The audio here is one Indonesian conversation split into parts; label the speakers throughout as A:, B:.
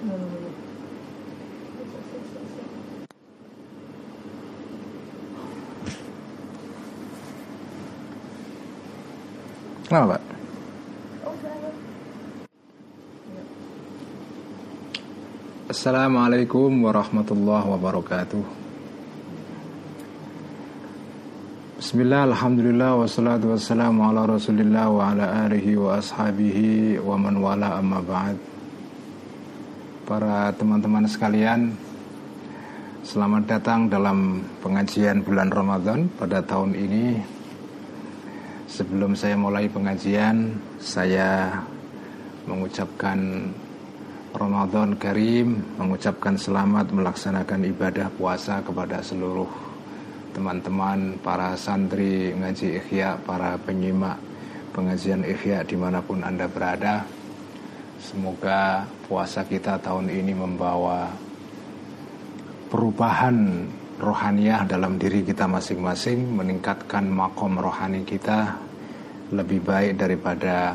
A: Kenapa Pak? Assalamualaikum warahmatullahi wabarakatuh. Bismillah, Alhamdulillah, wassalatu wassalamu ala rasulillah wa ala alihi wa ashabihi wa man wala amma ba'd Para teman-teman sekalian Selamat datang dalam pengajian bulan Ramadan pada tahun ini Sebelum saya mulai pengajian Saya mengucapkan Ramadan Karim mengucapkan selamat melaksanakan ibadah puasa kepada seluruh teman-teman para santri ngaji ikhya, para penyimak pengajian ikhya di mana pun anda berada. Semoga puasa kita tahun ini membawa perubahan rohaniah dalam diri kita masing-masing, meningkatkan makom rohani kita lebih baik daripada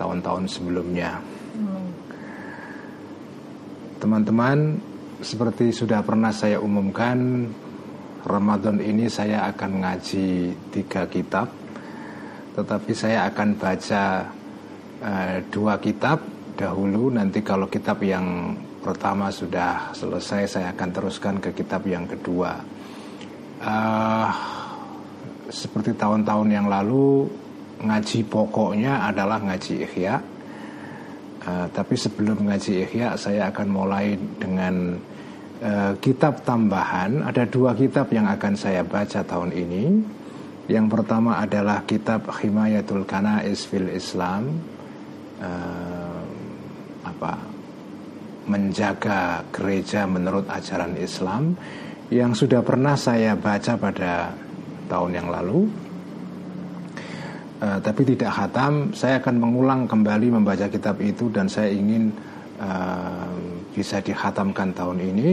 A: tahun-tahun sebelumnya. Teman-teman, seperti sudah pernah saya umumkan, Ramadan ini saya akan ngaji tiga kitab, tetapi saya akan baca uh, dua kitab dahulu. Nanti kalau kitab yang pertama sudah selesai, saya akan teruskan ke kitab yang kedua. Uh, seperti tahun-tahun yang lalu, ngaji pokoknya adalah ngaji ikhya Uh, tapi sebelum ngaji Ihya saya akan mulai dengan uh, kitab tambahan. Ada dua kitab yang akan saya baca tahun ini. Yang pertama adalah kitab Himayatul Kanais fil Islam. Uh, apa? Menjaga gereja menurut ajaran Islam yang sudah pernah saya baca pada tahun yang lalu uh, tapi tidak khatam saya akan mengulang kembali membaca kitab itu dan saya ingin uh, bisa dikhatamkan tahun ini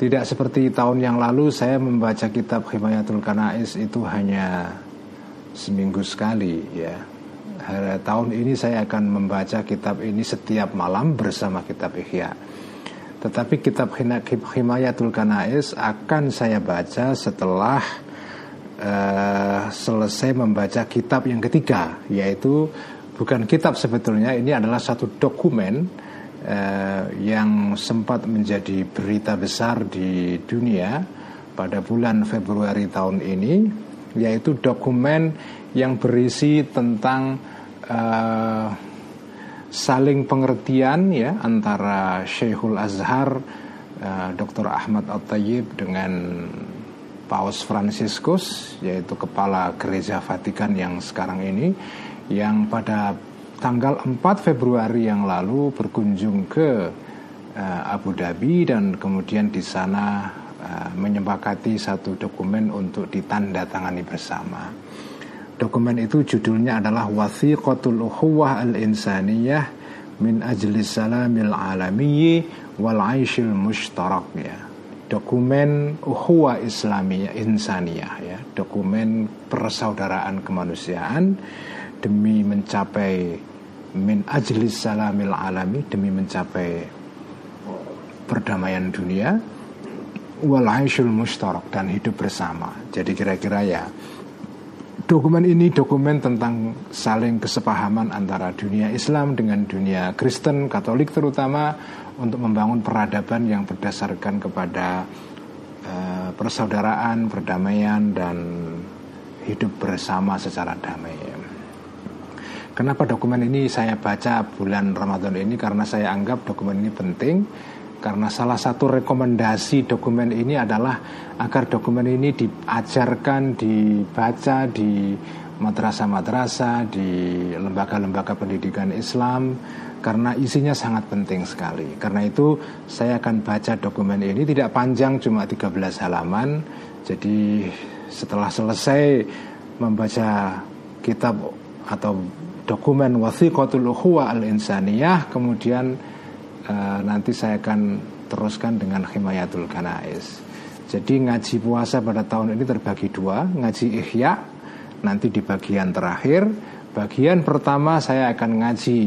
A: tidak seperti tahun yang lalu saya membaca kitab Himayatul Kanais itu hanya seminggu sekali ya tahun ini saya akan membaca kitab ini setiap malam bersama kitab Ihya. Tetapi kitab Himayatul Kanais akan saya baca setelah uh, selesai membaca kitab yang ketiga yaitu bukan kitab sebetulnya ini adalah satu dokumen uh, yang sempat menjadi berita besar di dunia pada bulan Februari tahun ini yaitu dokumen yang berisi tentang uh, saling pengertian ya antara Syekhul Azhar uh, Dr. Ahmad At-Tayyib dengan Paus Franciscus yaitu kepala gereja Vatikan yang sekarang ini yang pada tanggal 4 Februari yang lalu berkunjung ke uh, Abu Dhabi dan kemudian di sana uh, menyepakati satu dokumen untuk ditandatangani bersama. Dokumen itu judulnya adalah Wathiqatul Ukhuwah Al-Insaniyah min ajlis salamil alamiyyi wal aishil mushtarak ya. Dokumen uhuwa islamiyah insaniyah ya. Dokumen persaudaraan kemanusiaan demi mencapai min ajlis salamil alami demi mencapai perdamaian dunia wal aishul mustarak dan hidup bersama. Jadi kira-kira ya dokumen ini dokumen tentang saling kesepahaman antara dunia Islam dengan dunia Kristen Katolik terutama untuk membangun peradaban yang berdasarkan kepada uh, persaudaraan, perdamaian dan hidup bersama secara damai. Kenapa dokumen ini saya baca bulan Ramadan ini karena saya anggap dokumen ini penting karena salah satu rekomendasi dokumen ini adalah agar dokumen ini diajarkan, dibaca di madrasah-madrasah, di lembaga-lembaga pendidikan Islam karena isinya sangat penting sekali. Karena itu saya akan baca dokumen ini tidak panjang cuma 13 halaman. Jadi setelah selesai membaca kitab atau dokumen Wathiqatul Ukhuwa Al-Insaniyah kemudian uh, nanti saya akan teruskan dengan Himayatul Kanais. Jadi ngaji puasa pada tahun ini terbagi dua, ngaji Ihya nanti di bagian terakhir. Bagian pertama saya akan ngaji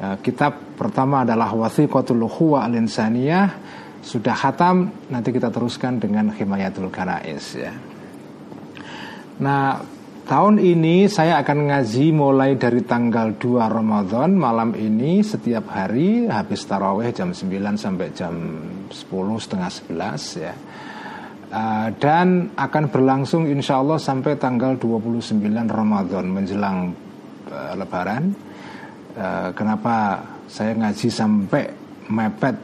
A: uh, kitab pertama adalah Wathiqatul Ukhuwah Al-Insaniyah sudah khatam nanti kita teruskan dengan Himayatul Kanais ya. Nah, tahun ini saya akan ngaji mulai dari tanggal 2 Ramadan malam ini setiap hari habis taraweh jam 9 sampai jam 10 setengah 11 ya. Uh, dan akan berlangsung insya Allah sampai tanggal 29 Ramadan menjelang uh, Lebaran. Uh, kenapa saya ngaji sampai mepet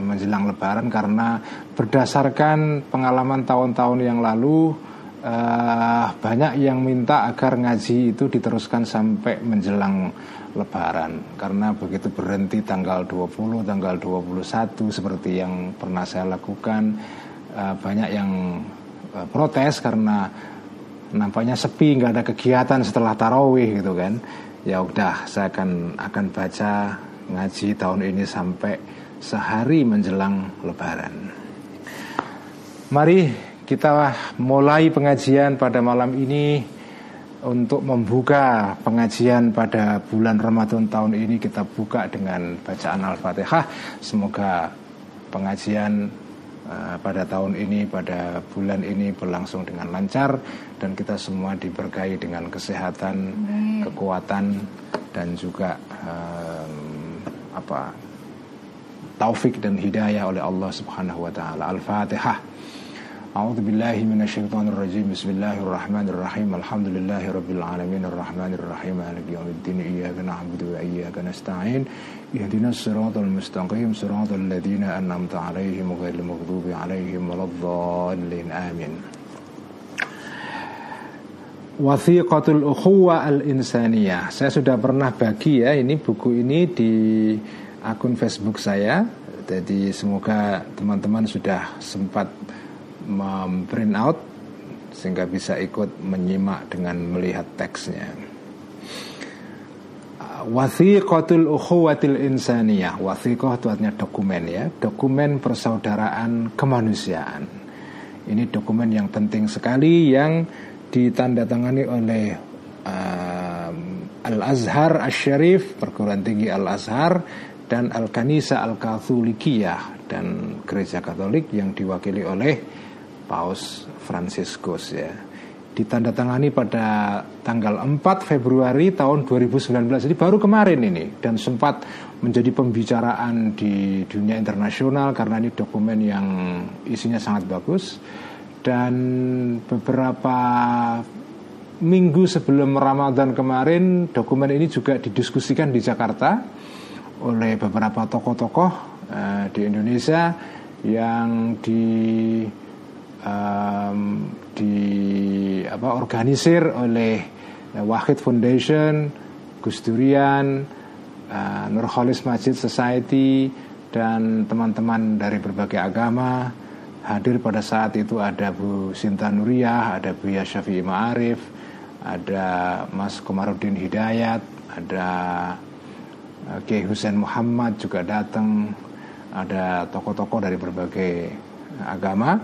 A: menjelang Lebaran karena berdasarkan pengalaman tahun-tahun yang lalu uh, banyak yang minta agar ngaji itu diteruskan sampai menjelang Lebaran. Karena begitu berhenti tanggal 20, tanggal 21 seperti yang pernah saya lakukan. Uh, banyak yang uh, protes karena nampaknya sepi nggak ada kegiatan setelah tarawih gitu kan. Ya udah saya akan akan baca ngaji tahun ini sampai sehari menjelang lebaran. Mari kita mulai pengajian pada malam ini untuk membuka pengajian pada bulan Ramadan tahun ini kita buka dengan bacaan Al-Fatihah semoga pengajian Eh, pada tahun ini, pada bulan ini berlangsung dengan lancar dan kita semua diberkahi dengan kesehatan, Amin. kekuatan dan juga um, apa taufik dan hidayah oleh Allah Subhanahu wa taala. Al-Fatihah. أعوذ بالله من الشيطان الرجيم بسم الله الرحمن الرحيم الحمد لله رب العالمين الرحمن الرحيم مالك يوم الدين إياك نعبد وإياك نستعين اهدنا الصراط المستقيم صراط الذين أنعمت عليهم غير المغضوب عليهم ولا الضالين آمين Wathiqatul Ukhuwa Al-Insaniyah Saya sudah pernah bagi ya Ini buku ini di akun Facebook saya Jadi semoga teman-teman sudah sempat memprint out sehingga bisa ikut menyimak dengan melihat teksnya. Wathiqatul ukhuwatil insaniyah. Wathiqah itu artinya dokumen ya. Dokumen persaudaraan kemanusiaan. Ini dokumen yang penting sekali Yang ditandatangani oleh um, Al-Azhar Al-Sharif Perguruan Tinggi Al-Azhar Dan Al-Kanisa Al-Katholikiyah Dan Gereja Katolik yang diwakili oleh Paus Franciscus ya. Ditandatangani pada tanggal 4 Februari tahun 2019 jadi baru kemarin ini dan sempat menjadi pembicaraan di dunia internasional karena ini dokumen yang isinya sangat bagus. Dan beberapa minggu sebelum Ramadan kemarin dokumen ini juga didiskusikan di Jakarta oleh beberapa tokoh-tokoh uh, di Indonesia yang di um, di apa organisir oleh uh, Wahid Foundation, Gus Durian, uh, Nurholis Masjid Society dan teman-teman dari berbagai agama. Hadir pada saat itu ada Bu Sinta Nuriyah, ada Bu Syafi'i Ma'arif, ada Mas Komarudin Hidayat, ada uh, Kiai Hussein Muhammad juga datang, ada tokoh-tokoh dari berbagai agama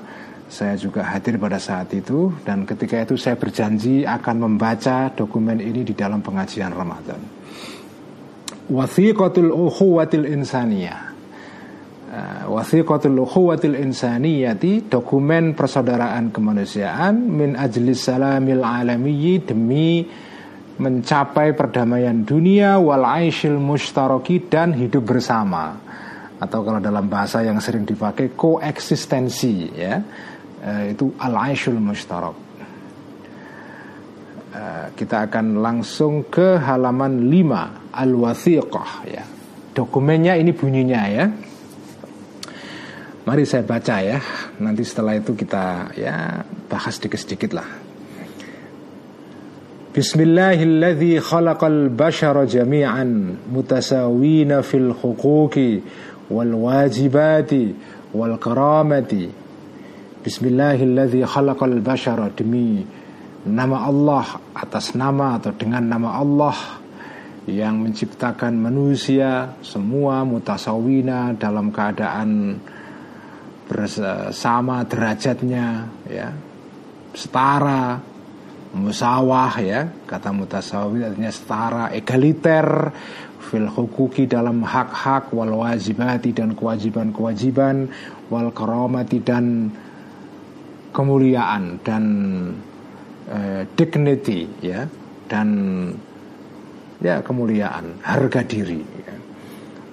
A: saya juga hadir pada saat itu dan ketika itu saya berjanji akan membaca dokumen ini di dalam pengajian Ramadan. Wathiqatul ukhuwatil insaniyah. Uh, Wathiqatul ukhuwatil insaniyati dokumen persaudaraan kemanusiaan min ajlis salamil alamiyyi demi mencapai perdamaian dunia wal aishil mustaraki dan hidup bersama atau kalau dalam bahasa yang sering dipakai koeksistensi ya itu al-aishul mushtarak. Uh, kita akan langsung ke halaman 5 al-wathiqah ya. Dokumennya ini bunyinya ya. Mari saya baca ya. Nanti setelah itu kita ya bahas sedikit-sedikit lah. Bismillahilladzi khalaqal bashara jami'an mutasawina fil huquqi wal wajibati wal karamati Bismillahilladzi khalaqal bashara demi nama Allah atas nama atau dengan nama Allah yang menciptakan manusia semua mutasawina dalam keadaan bersama derajatnya ya. Setara musawah ya. Kata mutasawi artinya setara egaliter fil hukuki dalam hak-hak wal wajibati dan kewajiban-kewajiban wal karamati dan kemuliaan dan uh, dignity ya dan ya kemuliaan harga diri ya.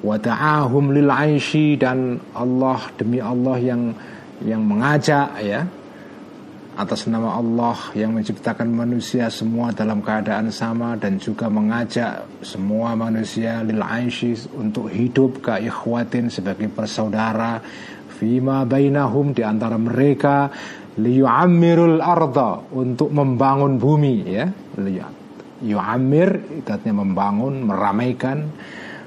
A: wa ta'ahum lil aishi dan Allah demi Allah yang yang mengajak ya atas nama Allah yang menciptakan manusia semua dalam keadaan sama dan juga mengajak semua manusia lil aishi untuk hidup ka ikhwatin sebagai bersaudara fima bainahum di antara mereka liyu'ammirul arda untuk membangun bumi ya. Yu'ammir itu artinya membangun meramaikan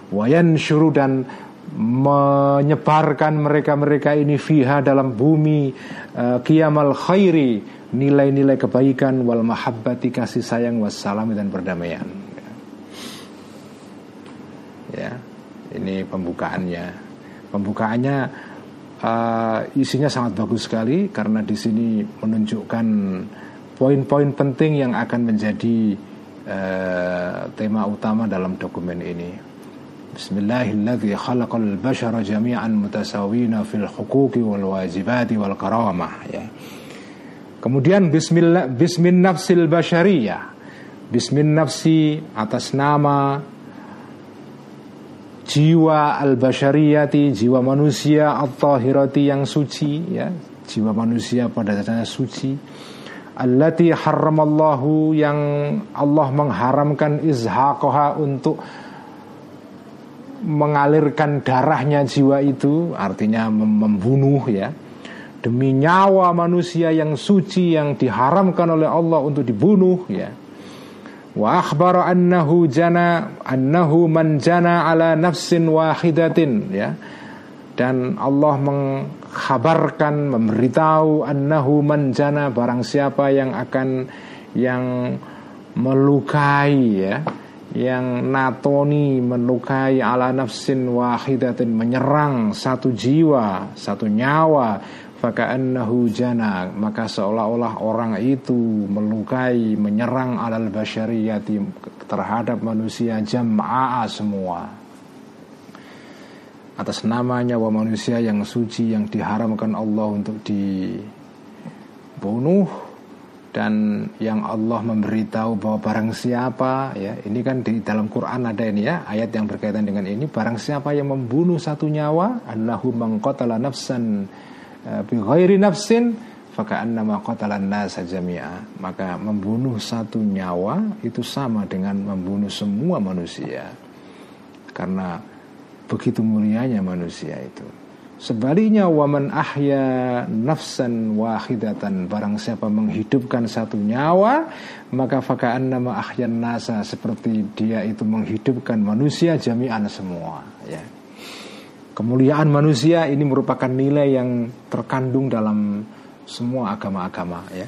A: wayan syuru dan menyebarkan mereka-mereka ini fiha dalam bumi uh, kiamal khairi nilai-nilai kebaikan wal mahabbati kasih sayang wassalam dan perdamaian. Ya ini pembukaannya. Pembukaannya uh, isinya sangat bagus sekali karena di sini menunjukkan poin-poin penting yang akan menjadi uh, tema utama dalam dokumen ini Bismillahilladzi khalaqal bashara jami'an mutasawina fil huquqi wal wajibati wal karamah ya. Kemudian bismillah bismin nafsil basyariyah. Bismin nafsi atas nama jiwa al-basyariyati, jiwa manusia at-tahirati yang suci ya, jiwa manusia pada dasarnya suci. Allati harramallahu yang Allah mengharamkan izhaqaha untuk mengalirkan darahnya jiwa itu artinya membunuh ya. Demi nyawa manusia yang suci yang diharamkan oleh Allah untuk dibunuh ya wa akhbara annahu jana annahu man jana ala nafsin wahidatin ya. Dan Allah mengkhabarkan memberitahu annahu man jana barang siapa yang akan yang melukai ya. Yang natoni melukai ala nafsin wahidatin menyerang satu jiwa satu nyawa faka'annahu jana. Maka seolah-olah orang itu melukai menyerang alal basyariyati terhadap manusia jama'a semua. Atas namanya wa manusia yang suci yang diharamkan Allah untuk dibunuh dan yang Allah memberitahu bahwa barang siapa ya ini kan di dalam Quran ada ini ya ayat yang berkaitan dengan ini barang siapa yang membunuh satu nyawa annahu mangqatala nafsan bi ghairi nafsin faka'annama qatalan nasa jami'a. Maka membunuh satu nyawa itu sama dengan membunuh semua manusia. Karena begitu mulianya manusia itu. Sebaliknya waman ahya nafsan wahidatan Barang siapa menghidupkan satu nyawa Maka faka'an nama ahyan nasa Seperti dia itu menghidupkan manusia jami'an semua ya. Kemuliaan manusia ini merupakan nilai yang terkandung dalam semua agama-agama ya.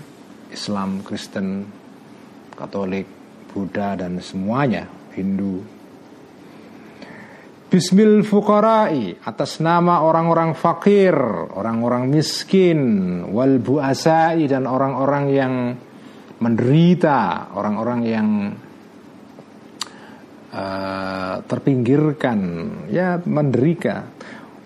A: Islam, Kristen, Katolik, Buddha dan semuanya Hindu, Bismil fukarai atas nama orang-orang fakir, orang-orang miskin, wal buasai dan orang-orang yang menderita, orang-orang yang uh, terpinggirkan, ya menderita,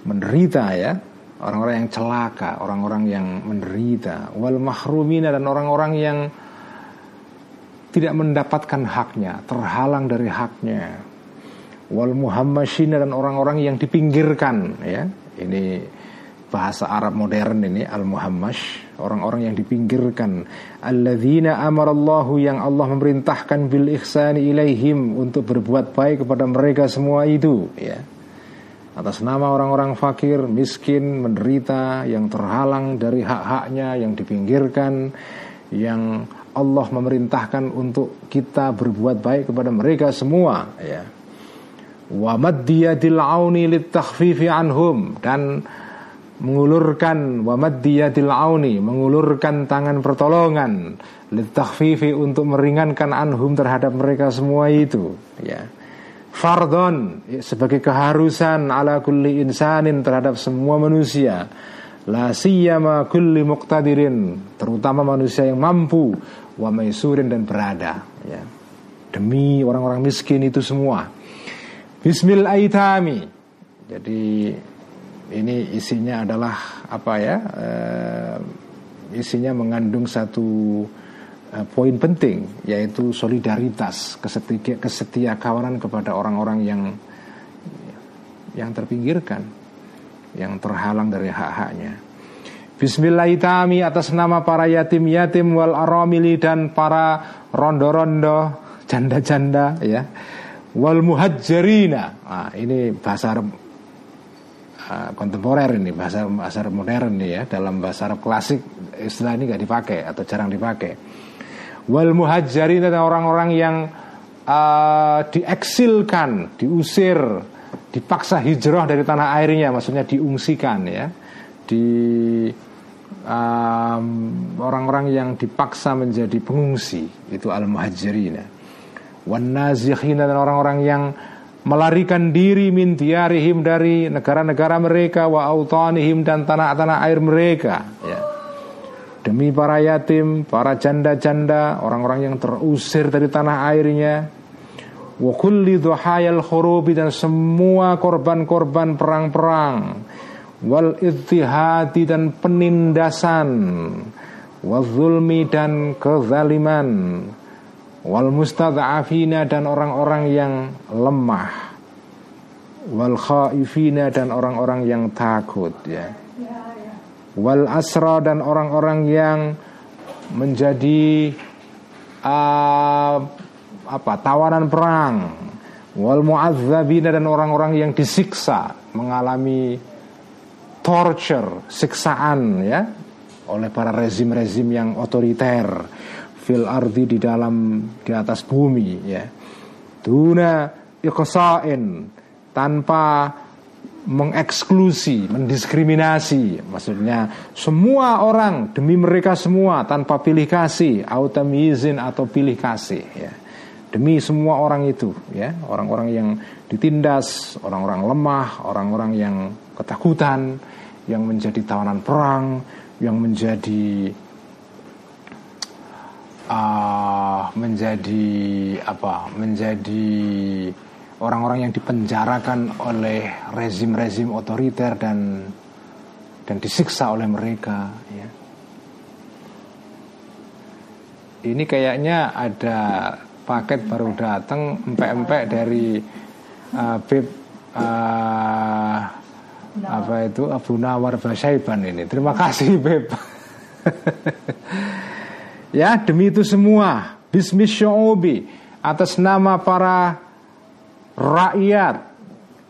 A: menderita ya, orang-orang yang celaka, orang-orang yang menderita, wal mahrumina dan orang-orang yang tidak mendapatkan haknya, terhalang dari haknya, wal muhammasyina dan orang-orang yang dipinggirkan ya. Ini bahasa Arab modern ini al muhammash orang-orang yang dipinggirkan. Alladzina amarallahu yang Allah memerintahkan bil ihsani ilaihim untuk berbuat baik kepada mereka semua itu ya. Atas nama orang-orang fakir, miskin, menderita, yang terhalang dari hak-haknya, yang dipinggirkan, yang Allah memerintahkan untuk kita berbuat baik kepada mereka semua, ya. Wa maddiyadil auni anhum dan mengulurkan wa maddiyadil auni mengulurkan tangan pertolongan litakhfifi untuk meringankan anhum terhadap mereka semua itu. Ya. Fardon ya, sebagai keharusan ala kulli insanin terhadap semua manusia. La siyama kulli muqtadirin terutama manusia yang mampu wa maisurin dan berada. Ya. Demi orang-orang miskin itu semua. Bismil aitami. Jadi ini isinya adalah apa ya? Uh, isinya mengandung satu uh, poin penting yaitu solidaritas, kesetia, kesetia kawanan kepada orang-orang yang yang terpinggirkan, yang terhalang dari hak-haknya. Bismillahirrahmanirrahim atas nama para yatim-yatim wal aramili dan para rondo-rondo, janda-janda ya. Wal muhajirina. Nah, ini bahasa Arab uh, kontemporer ini, bahasa bahasa modern ya. Dalam bahasa Arab klasik istilah ini nggak dipakai atau jarang dipakai. Wal muhajirina dan orang-orang yang uh, dieksilkan, diusir, dipaksa hijrah dari tanah airnya, maksudnya diungsikan ya di um, orang-orang yang dipaksa menjadi pengungsi itu al muhajirin wan dan orang-orang yang melarikan diri min diarihim dari negara-negara mereka wa autanihim dan tanah-tanah air mereka. Ya. demi para yatim, para janda-janda, orang-orang yang terusir dari tanah airnya. Wa kulli dhuhayal khurubi dan semua korban-korban perang-perang. Wal ittihadi dan penindasan. Wal zulmi dan kezaliman wal mustad'afina dan orang-orang yang lemah. Wal khaifina dan orang-orang yang takut ya. Wal asra dan orang-orang yang menjadi uh, apa tawanan perang. Wal mu'adzabina dan orang-orang yang disiksa mengalami torture, siksaan ya oleh para rezim-rezim yang otoriter fil ardi di dalam di atas bumi ya. Tuna iqsa'in tanpa mengeksklusi, mendiskriminasi, maksudnya semua orang demi mereka semua tanpa pilih kasih, autamizin atau pilih kasih ya. Demi semua orang itu ya, orang-orang yang ditindas, orang-orang lemah, orang-orang yang ketakutan, yang menjadi tawanan perang, yang menjadi uh, menjadi apa? Menjadi orang-orang yang dipenjarakan oleh rezim-rezim otoriter dan dan disiksa oleh mereka. Ya. Ini kayaknya ada paket baru datang empek-empek dari uh, Bib uh, apa itu Abu Nawar Basaiban ini. Terima kasih Beb. ya demi itu semua Bismillahirrahmanirrahim atas nama para rakyat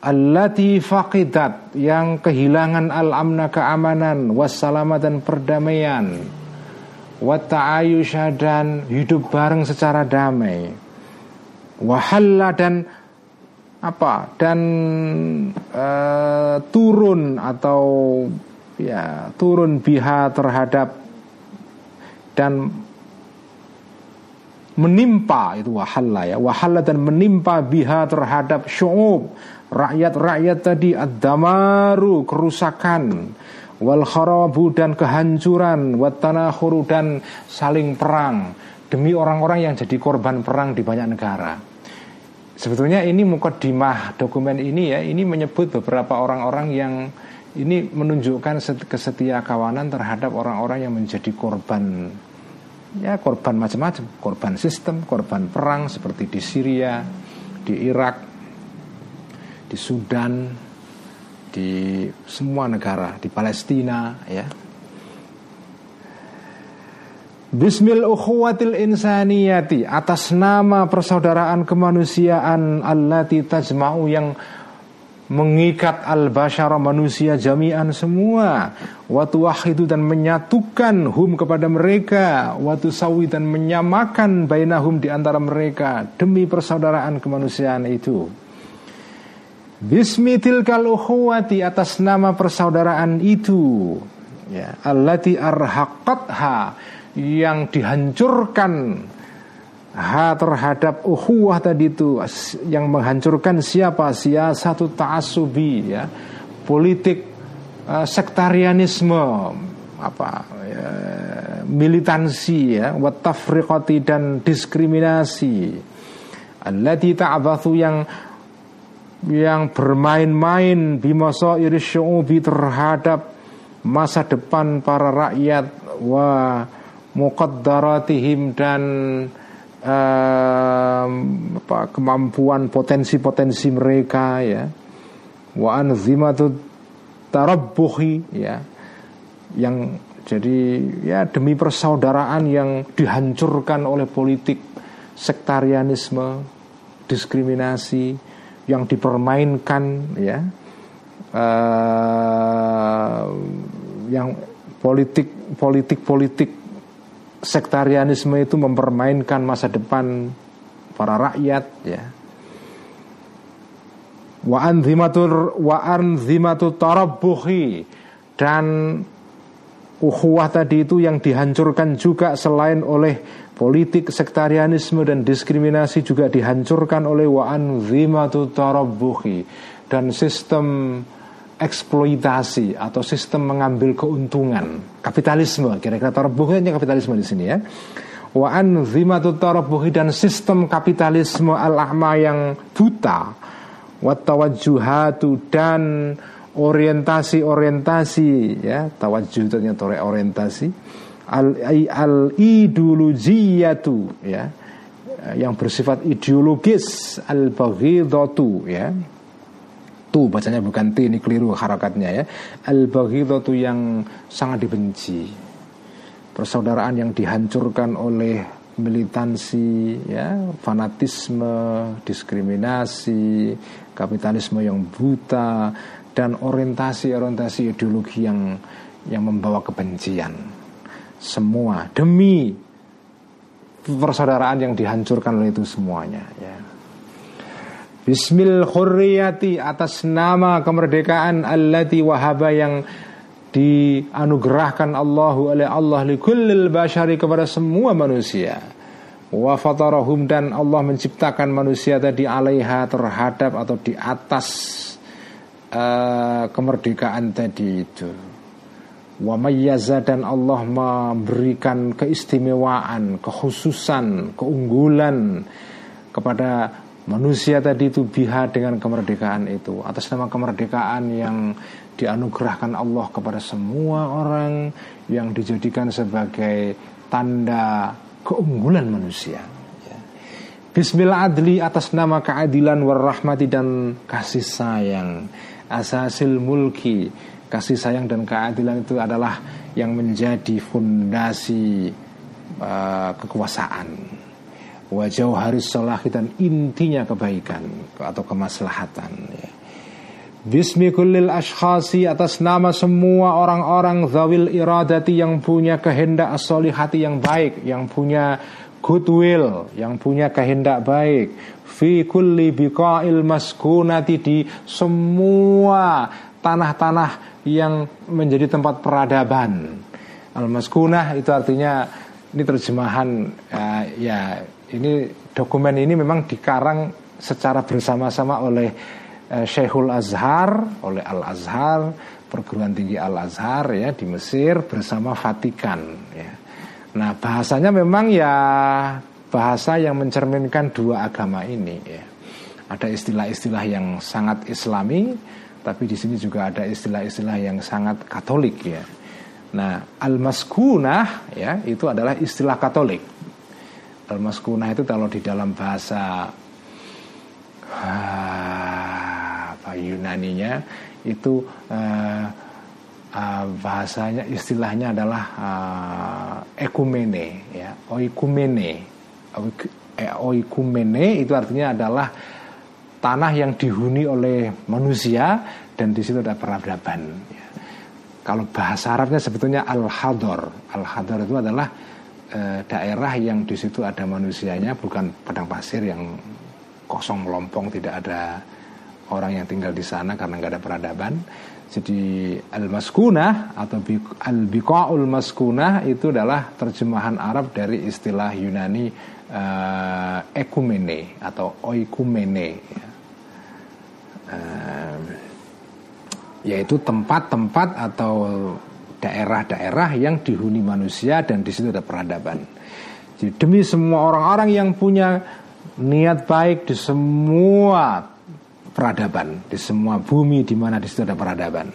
A: allati faqidat yang kehilangan al-amna keamanan wassalamat dan perdamaian wa dan hidup bareng secara damai wahalla dan apa dan uh, turun atau ya turun biha terhadap dan menimpa itu wahalla ya. Wahalla dan menimpa biha terhadap syu'ub. Rakyat-rakyat tadi ad-damaru kerusakan. Wal kharabu dan kehancuran. Wat tanahuru dan saling perang. Demi orang-orang yang jadi korban perang di banyak negara. Sebetulnya ini mukodimah dokumen ini ya. Ini menyebut beberapa orang-orang yang ini menunjukkan kesetia kawanan terhadap orang-orang yang menjadi korban ya korban macam-macam, korban sistem, korban perang seperti di Syria, di Irak, di Sudan, di semua negara, di Palestina ya. Bismil ukhuwatil insaniyati Atas nama persaudaraan kemanusiaan Allati tajma'u yang Mengikat al-bashara manusia jami'an semua. Watu wahidu dan menyatukan hum kepada mereka. Watu sawi dan menyamakan bainahum di antara mereka Demi persaudaraan kemanusiaan itu. Bismi tilkal ukhuwati atas nama persaudaraan itu. Ya, Allati arhaqatha yang dihancurkan ha terhadap uhuwah tadi itu yang menghancurkan siapa? Sia satu taasubi ya. Politik uh, sektarianisme apa ya, militansi ya. Watafriqati dan diskriminasi. Allati ta'bathu yang yang bermain-main bimasa irisyu'ubi terhadap masa depan para rakyat wa muqaddaratihim dan uh, apa, kemampuan potensi-potensi mereka ya. Wa anzimatut tarabbuhi ya. Yang jadi ya demi persaudaraan yang dihancurkan oleh politik sektarianisme diskriminasi yang dipermainkan ya. Uh, yang politik politik politik sektarianisme itu mempermainkan masa depan para rakyat ya. Wa anzimatur wa anzimatur tarabbuhi. Dan ukhuwah tadi itu yang dihancurkan juga selain oleh politik sektarianisme dan diskriminasi juga dihancurkan oleh wa anzimatu tarabbuhi. Dan sistem eksploitasi atau sistem mengambil keuntungan. Kapitalisme kira-kira tarabbuhnya kapitalisme di sini ya. Wa tarabbuhi dan sistem kapitalisme al-ahma yang buta. Wa tawajjuhatu dan orientasi-orientasi ya. Tawajuh itu orientasi. Al al ideologiyatu ya. Yang bersifat ideologis. Al baghidatu ya tu bacanya bukan t ini keliru harakatnya ya al baghidatu yang sangat dibenci persaudaraan yang dihancurkan oleh militansi ya fanatisme diskriminasi kapitalisme yang buta dan orientasi-orientasi ideologi yang yang membawa kebencian. Semua demi persaudaraan yang dihancurkan oleh itu semuanya ya. Bismil khurriyati atas nama kemerdekaan allati wahaba yang dianugerahkan Allahu oleh Allah li kullil bashari kepada semua manusia. Wa fatarahum dan Allah menciptakan manusia tadi alaiha terhadap atau di atas uh, kemerdekaan tadi itu. Wa mayyaza dan Allah memberikan keistimewaan, kekhususan, keunggulan kepada manusia tadi itu biha dengan kemerdekaan itu atas nama kemerdekaan yang dianugerahkan Allah kepada semua orang yang dijadikan sebagai tanda keunggulan manusia. Ya. Bismillah adli atas nama keadilan warahmati dan kasih sayang asasil mulki kasih sayang dan keadilan itu adalah yang menjadi fondasi uh, kekuasaan wajah haris salahi dan intinya kebaikan atau kemaslahatan ya. Bismi kullil ashkhasi atas nama semua orang-orang zawil iradati yang punya kehendak as yang baik, yang punya goodwill, yang punya kehendak baik, fi kulli biqa'il maskunati di semua tanah-tanah yang menjadi tempat peradaban. Al-maskunah itu artinya ini terjemahan uh, ya ini dokumen ini memang dikarang secara bersama-sama oleh uh, Syekhul Azhar, oleh Al Azhar, perguruan tinggi Al Azhar ya di Mesir bersama Vatikan ya. Nah, bahasanya memang ya bahasa yang mencerminkan dua agama ini ya. Ada istilah-istilah yang sangat islami, tapi di sini juga ada istilah-istilah yang sangat katolik ya. Nah, al-maskunah ya itu adalah istilah katolik. Al-maskunah itu kalau di dalam bahasa ah, apa Yunaninya itu uh, uh, bahasanya istilahnya adalah uh, ekumene ya oikumene oikumene itu artinya adalah tanah yang dihuni oleh manusia dan di situ ada peradaban. Ya. Kalau bahasa Arabnya sebetulnya al-hador. Al-hador itu adalah e, daerah yang di situ ada manusianya, bukan padang pasir yang kosong melompong, tidak ada orang yang tinggal di sana karena nggak ada peradaban. Jadi al-maskunah atau al-biqaul maskunah itu adalah terjemahan Arab dari istilah Yunani uh, ekumene atau oikumene uh, yaitu tempat-tempat atau daerah-daerah yang dihuni manusia dan di situ ada peradaban. Jadi demi semua orang-orang yang punya niat baik di semua peradaban di semua bumi di mana di situ ada peradaban.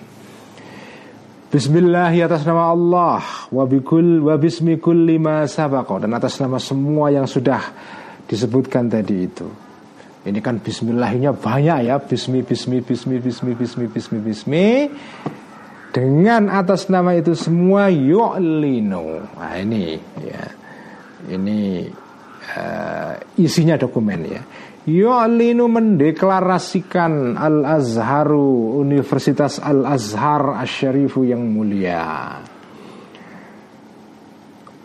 A: Bismillah atas nama Allah wa bikul wa bismi kulli ma dan atas nama semua yang sudah disebutkan tadi itu. Ini kan bismillahnya banyak ya, bismi bismi bismi bismi bismi bismi bismi. Dengan atas nama itu semua yu'linu. Nah ini ya. Ini uh, isinya dokumen ya. Yu'linu mendeklarasikan Al-Azharu Universitas Al-Azhar Asyarifu yang mulia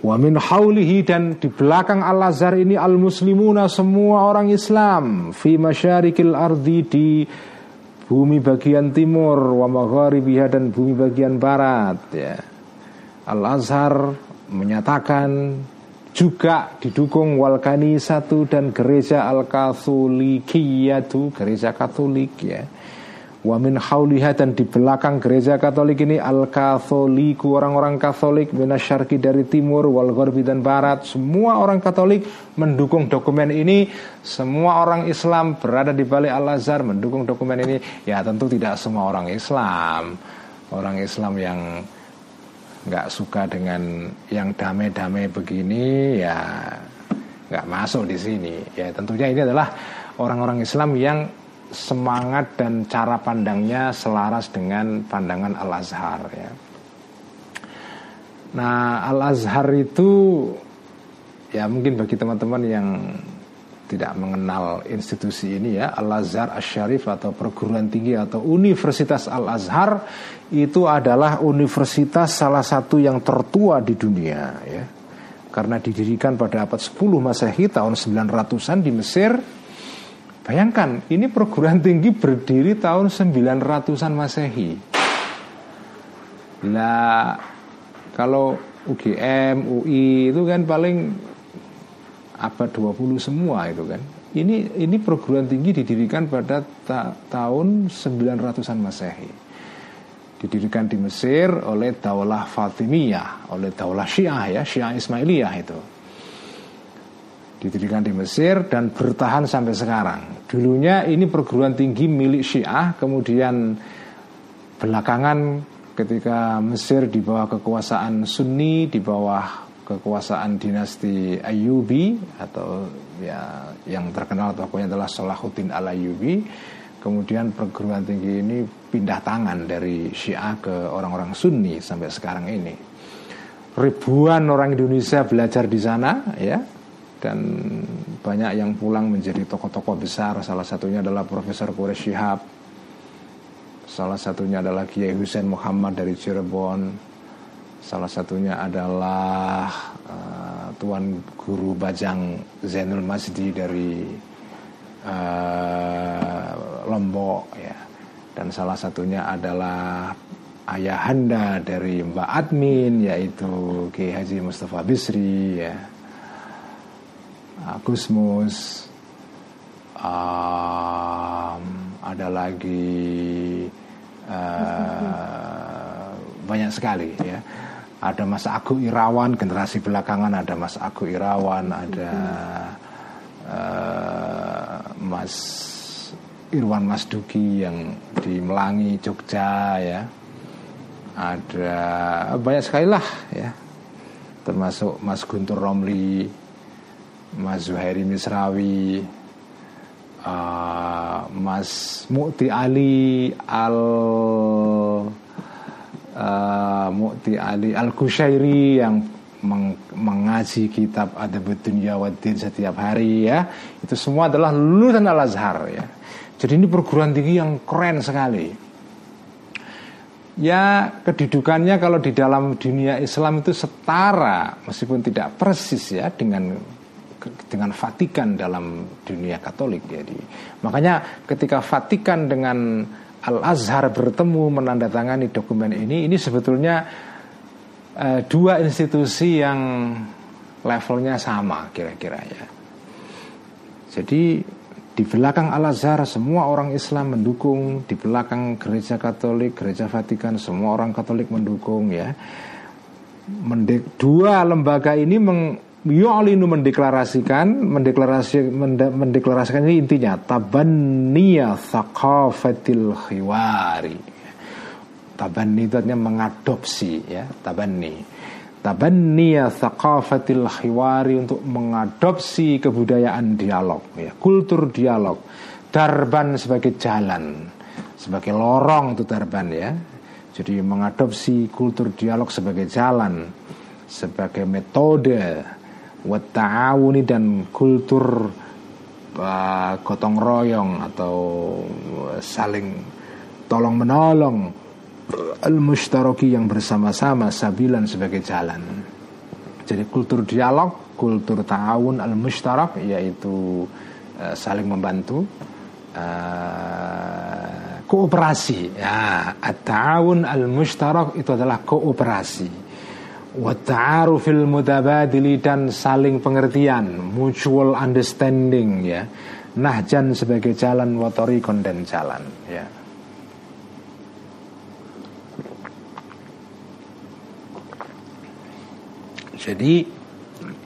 A: Wa min haulihi dan di belakang Al-Azhar ini al-muslimuna semua orang Islam fi masyarikil ardi di bumi bagian timur wa magharibiha dan bumi bagian barat ya. Al-Azhar menyatakan juga didukung Walkani satu dan gereja Al-Katholikiyatu gereja Katolik ya Wa min hauliha dan di belakang gereja Katolik ini al-Katholiku orang-orang Katolik minasyarki dari timur wal gharbi dan barat semua orang Katolik mendukung dokumen ini. Semua orang Islam berada di balik Al-Azhar mendukung dokumen ini. Ya tentu tidak semua orang Islam. Orang Islam yang nggak suka dengan yang damai-damai begini ya nggak masuk di sini. Ya tentunya ini adalah orang-orang Islam yang semangat dan cara pandangnya selaras dengan pandangan Al Azhar ya. Nah Al Azhar itu ya mungkin bagi teman-teman yang tidak mengenal institusi ini ya Al Azhar Asyarif atau perguruan tinggi atau Universitas Al Azhar itu adalah universitas salah satu yang tertua di dunia ya karena didirikan pada abad 10 Masehi tahun 900-an di Mesir Bayangkan ini perguruan tinggi berdiri tahun 900-an Masehi Nah kalau UGM, UI itu kan paling abad 20 semua itu kan. Ini ini perguruan tinggi didirikan pada ta tahun 900-an Masehi. Didirikan di Mesir oleh Daulah Fatimiyah, oleh Daulah Syiah ya, Syiah Ismailiyah itu. Didirikan di Mesir dan bertahan sampai sekarang. Dulunya ini perguruan tinggi milik Syiah, kemudian belakangan ketika Mesir di bawah kekuasaan Sunni, di bawah kekuasaan dinasti Ayyubi atau ya yang terkenal pokoknya adalah Salahuddin al Ayyubi. Kemudian perguruan tinggi ini pindah tangan dari Syiah ke orang-orang Sunni sampai sekarang ini. Ribuan orang Indonesia belajar di sana ya dan banyak yang pulang menjadi tokoh-tokoh besar. Salah satunya adalah Profesor Quraish Shihab. Salah satunya adalah Kiai Hussein Muhammad dari Cirebon Salah satunya adalah uh, Tuan Guru Bajang Zainul Masdi dari uh, Lombok ya. Dan salah satunya adalah ayahanda dari Mbak Admin yaitu Kiai Haji Mustafa Bisri ya. Gusmus um, ada lagi uh, banyak sekali ya. Ada Mas Agung Irawan generasi belakangan ada Mas Agung Irawan ada uh, Mas Irwan Mas Duki yang di Melangi Jogja ya. Ada banyak sekali lah ya. Termasuk Mas Guntur Romli Mas Zuhairi Misrawi uh, Mas Mukti Ali Al uh, Mu'ti Ali Al-Kushairi yang meng mengaji kitab Adabud Dunya setiap hari ya. Itu semua adalah lulusan Al-Azhar ya. Jadi ini perguruan tinggi yang keren sekali. Ya kedudukannya kalau di dalam dunia Islam itu setara meskipun tidak persis ya dengan dengan Vatikan dalam dunia Katolik jadi makanya ketika Vatikan dengan Al Azhar bertemu menandatangani dokumen ini, ini sebetulnya uh, dua institusi yang levelnya sama kira-kira ya. Jadi di belakang Al Azhar semua orang Islam mendukung, di belakang gereja Katolik, gereja Vatikan semua orang Katolik mendukung ya. Mendek, dua lembaga ini meng, yu'linu mendeklarasikan mendeklarasi mendeklarasikan ini intinya tabanniya thaqafatil khiwari. Tabanni itu artinya mengadopsi ya tabanni. Tabanniya thaqafatil khiwari untuk mengadopsi kebudayaan dialog ya kultur dialog. Darban sebagai jalan sebagai lorong itu darban ya. Jadi mengadopsi kultur dialog sebagai jalan sebagai metode wata'awuni dan kultur gotong royong atau saling tolong menolong al mushtaraki yang bersama-sama sabilan sebagai jalan. Jadi kultur dialog, kultur ta'awun al mushtarak yaitu uh, saling membantu uh, kooperasi. Ya, at-ta'awun al mushtarak itu adalah kooperasi Wata'arufil mutabadili dan saling pengertian Mutual understanding ya. Nahjan sebagai jalan Watorikon dan jalan ya. Jadi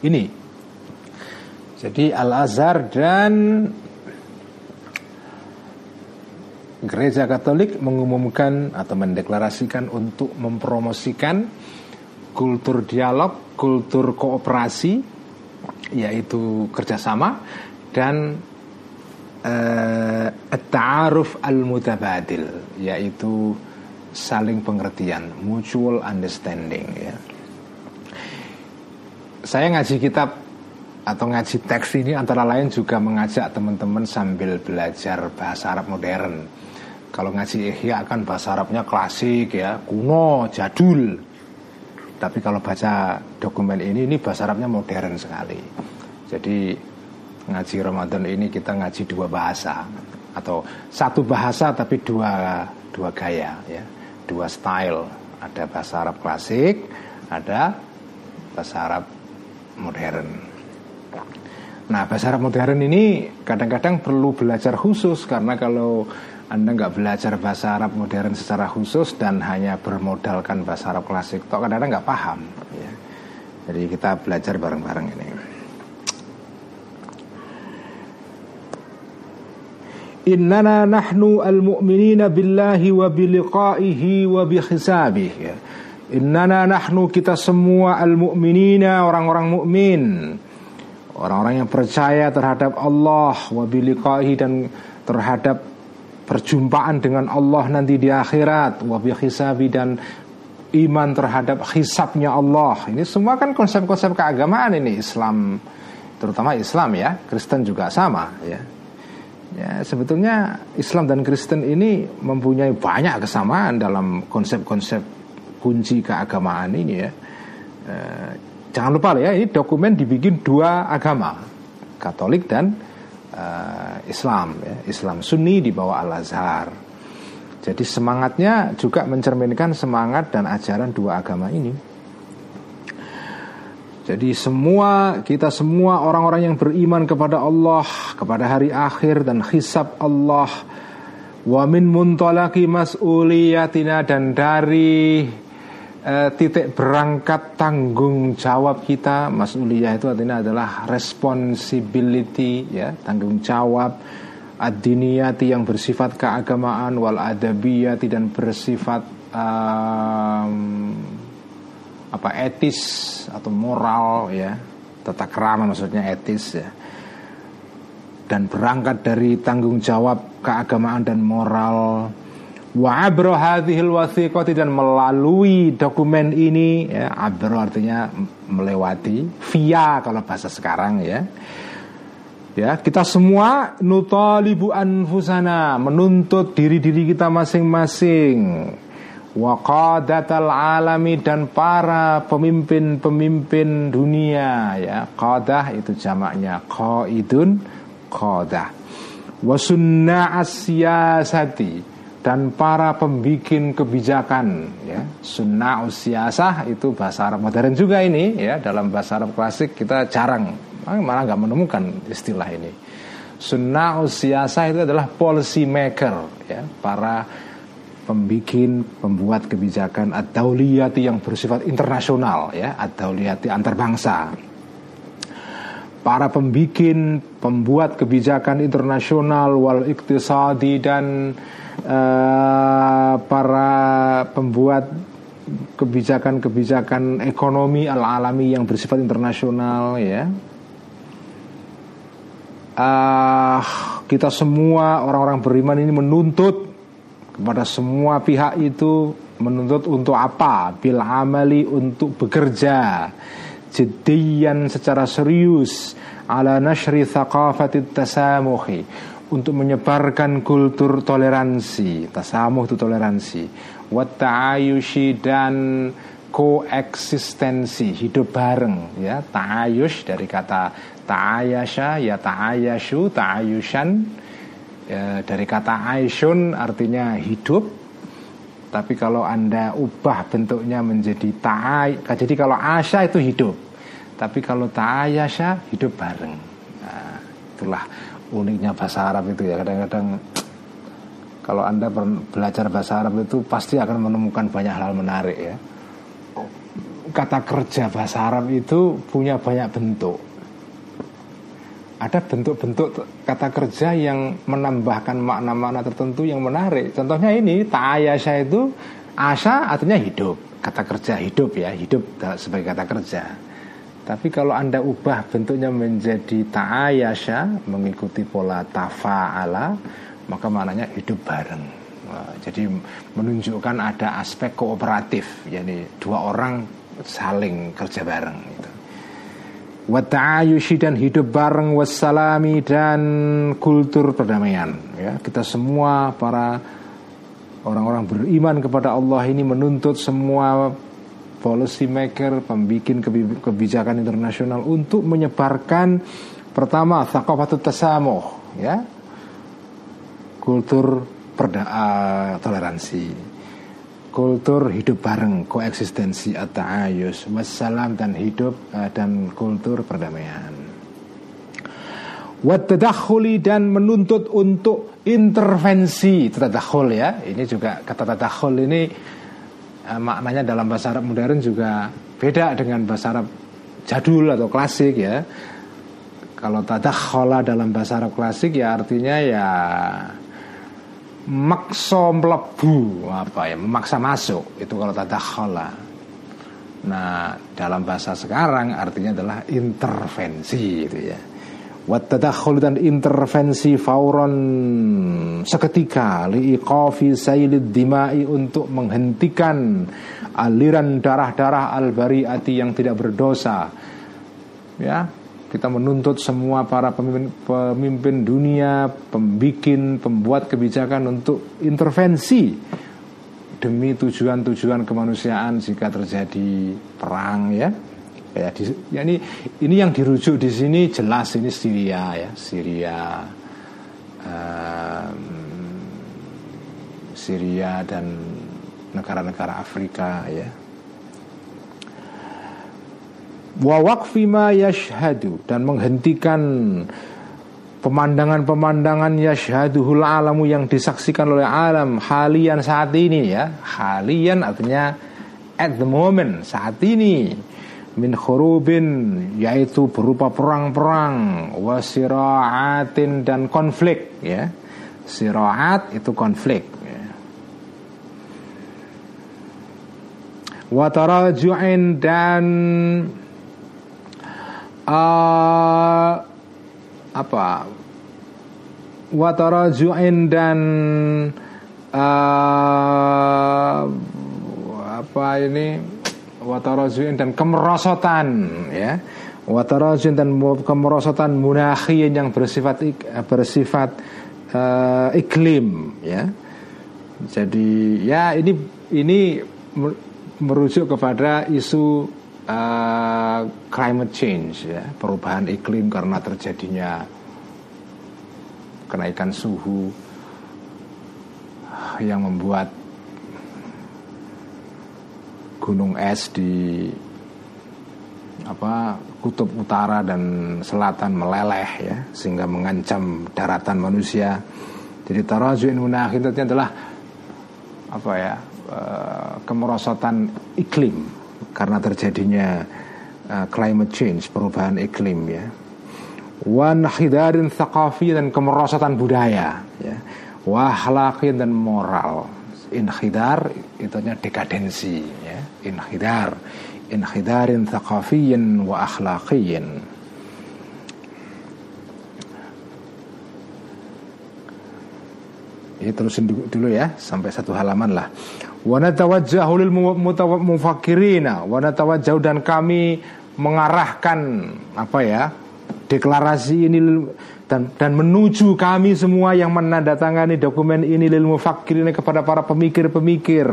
A: ini. Jadi Al-Azhar dan Gereja Katolik mengumumkan atau mendeklarasikan untuk mempromosikan kultur dialog, kultur kooperasi, yaitu kerjasama dan uh, ta'aruf al-mutabadil, yaitu saling pengertian, mutual understanding. Ya. Saya ngaji kitab atau ngaji teks ini antara lain juga mengajak teman-teman sambil belajar bahasa Arab modern. Kalau ngaji Ihya kan bahasa Arabnya klasik ya, kuno, jadul. Tapi kalau baca dokumen ini, ini bahasa Arabnya modern sekali. Jadi ngaji Ramadan ini kita ngaji dua bahasa atau satu bahasa tapi dua dua gaya ya, dua style. Ada bahasa Arab klasik, ada bahasa Arab modern. Nah, bahasa Arab modern ini kadang-kadang perlu belajar khusus karena kalau anda nggak belajar bahasa Arab modern secara khusus dan hanya bermodalkan bahasa Arab klasik, toh kadang-kadang nggak paham. Ya. Jadi kita belajar bareng-bareng ini. Innana nahnu al-mu'minina billahi wa biliqaihi wa bihisabih ya. Innana nahnu kita semua al-mu'minina orang-orang mukmin. Orang-orang yang percaya terhadap Allah wa biliqaihi dan terhadap perjumpaan dengan Allah nanti di akhirat. Wabi hisabi dan iman terhadap hisabnya Allah. Ini semua kan konsep-konsep keagamaan ini Islam. Terutama Islam ya Kristen juga sama ya. Ya sebetulnya Islam dan Kristen ini mempunyai banyak kesamaan dalam konsep-konsep kunci keagamaan ini ya. E, jangan lupa ya ini dokumen dibikin dua agama Katolik dan uh, Islam ya. Islam Sunni di bawah Al Azhar. Jadi semangatnya juga mencerminkan semangat dan ajaran dua agama ini. Jadi semua kita semua orang-orang yang beriman kepada Allah, kepada hari akhir dan hisab Allah wa min muntalaki mas'uliyatina dan dari eh, titik berangkat tanggung jawab kita masuliyah itu artinya adalah responsibility ya tanggung jawab adiniyati yang bersifat keagamaan wal adabiyati dan bersifat um, apa etis atau moral ya tata kerama maksudnya etis ya. Dan berangkat dari tanggung jawab keagamaan dan moral wa abro hadhil wasiqati dan melalui dokumen ini ya abro artinya melewati via kalau bahasa sekarang ya. Ya kita semua nutalibu anfusana menuntut diri-diri kita masing-masing. Waqadatal alami dan para pemimpin-pemimpin dunia ya. Qadah itu jamaknya qaidun qadah. Wasunna asyasati dan para pembikin kebijakan ya. Sunnah usiasah itu bahasa Arab modern juga ini ya. Dalam bahasa Arab klasik kita jarang malah nggak menemukan istilah ini. Sunnah usiasah itu adalah policy maker ya. Para pembikin pembuat kebijakan ad yang bersifat internasional ya. Ad antar bangsa para pembikin, pembuat kebijakan internasional wal iktisadi dan uh, para pembuat kebijakan-kebijakan ekonomi al-alami yang bersifat internasional ya. Uh, kita semua orang-orang beriman ini menuntut kepada semua pihak itu menuntut untuk apa? Bil amali untuk bekerja jedian secara serius ala nashri thaqafatit tasamuhi untuk menyebarkan kultur toleransi tasamuh itu toleransi wat ta'ayushi dan koeksistensi hidup bareng ya ta'ayush dari kata ta'ayasha ya ta'ayashu ta'ayushan ya, dari kata aisyun artinya hidup tapi kalau anda ubah bentuknya menjadi ta'ay jadi kalau asya itu hidup tapi kalau ta'ayasha hidup bareng. Nah, itulah uniknya bahasa Arab itu ya. Kadang-kadang kalau Anda belajar bahasa Arab itu pasti akan menemukan banyak hal menarik ya. Kata kerja bahasa Arab itu punya banyak bentuk. Ada bentuk-bentuk kata kerja yang menambahkan makna-makna tertentu yang menarik. Contohnya ini ta'ayasha itu asa artinya hidup. Kata kerja hidup ya, hidup sebagai kata kerja. Tapi kalau Anda ubah bentuknya menjadi ta'ayasha Mengikuti pola tafa'ala Maka maknanya hidup bareng Jadi menunjukkan ada aspek kooperatif Yani dua orang saling kerja bareng gitu. Wata'ayushi dan hidup bareng Wassalami dan kultur perdamaian ya, Kita semua para orang-orang beriman kepada Allah ini menuntut semua policy maker, pembikin kebijakan internasional untuk menyebarkan pertama thaqafatut tasamuh ya. Kultur perda uh, toleransi. Kultur hidup bareng, koeksistensi atau ayus, wassalam dan hidup uh, dan kultur perdamaian. Watadakhuli dan menuntut untuk intervensi Tadakhul ya Ini juga kata tadakhul ini Eh, maknanya dalam bahasa Arab modern juga beda dengan bahasa Arab jadul atau klasik ya. Kalau tadakhala dalam bahasa Arab klasik ya artinya ya makso melebu apa ya memaksa masuk itu kalau tadakhala. Nah dalam bahasa sekarang artinya adalah intervensi itu ya. Wattadakhul dan intervensi fauron seketika liiqafi sailid dimai untuk menghentikan aliran darah-darah al-bariati yang tidak berdosa. Ya, kita menuntut semua para pemimpin, pemimpin dunia, pembikin, pembuat kebijakan untuk intervensi demi tujuan-tujuan kemanusiaan jika terjadi perang ya. Ya, di, ya ini ini yang dirujuk di sini jelas ini Syria ya. Syria um, Syria dan negara-negara Afrika ya wawakfima yashhadu. Dan menghentikan pemandangan-pemandangan yashhaduhul alamu yang disaksikan oleh alam halian saat ini ya. Halian artinya at the moment saat ini. Min khurubin yaitu berupa perang-perang wasiraatin dan konflik ya. Siraat itu konflik ya. watarajuin dan uh, apa? Watarajuin dan uh, apa ini? Watarazuin dan kemerosotan ya. Watarazuin dan kemerosotan munakhiyin yang bersifat bersifat uh, iklim ya. Jadi ya ini ini merujuk kepada isu uh, climate change ya perubahan iklim karena terjadinya kenaikan suhu yang membuat gunung es di apa kutub utara dan selatan meleleh ya sehingga mengancam daratan manusia. Jadi tarajuin munakh itu adalah apa ya uh, kemerosotan iklim karena terjadinya uh, climate change perubahan iklim ya. wan khidarin thaqafi dan kemerosotan budaya ya. Wahlakin dan moral. Inkhidar itu dekadensi ya. Inkhidar inhidarin thaqafiyin wa akhlaqiyin Ya, terusin dulu ya sampai satu halaman lah. Wa natawajjahu lil mufakkirina wa natawajjahu dan kami mengarahkan apa ya? deklarasi ini dan dan menuju kami semua yang menandatangani dokumen ini lil mufakkirin kepada para pemikir-pemikir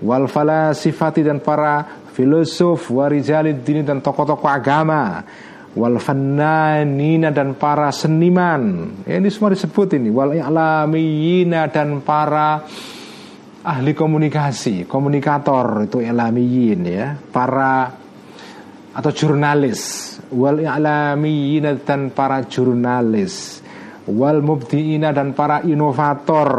A: wal falasifati dan para filosof warijalid dini dan tokoh-tokoh agama wal fannanina dan para seniman. Ya, ini semua disebut ini. Wal i'lamiyina dan para ahli komunikasi komunikator itu ilamiyin ya. Para atau jurnalis. Wal i'lamiyina dan para jurnalis. Wal mubdiina dan para inovator.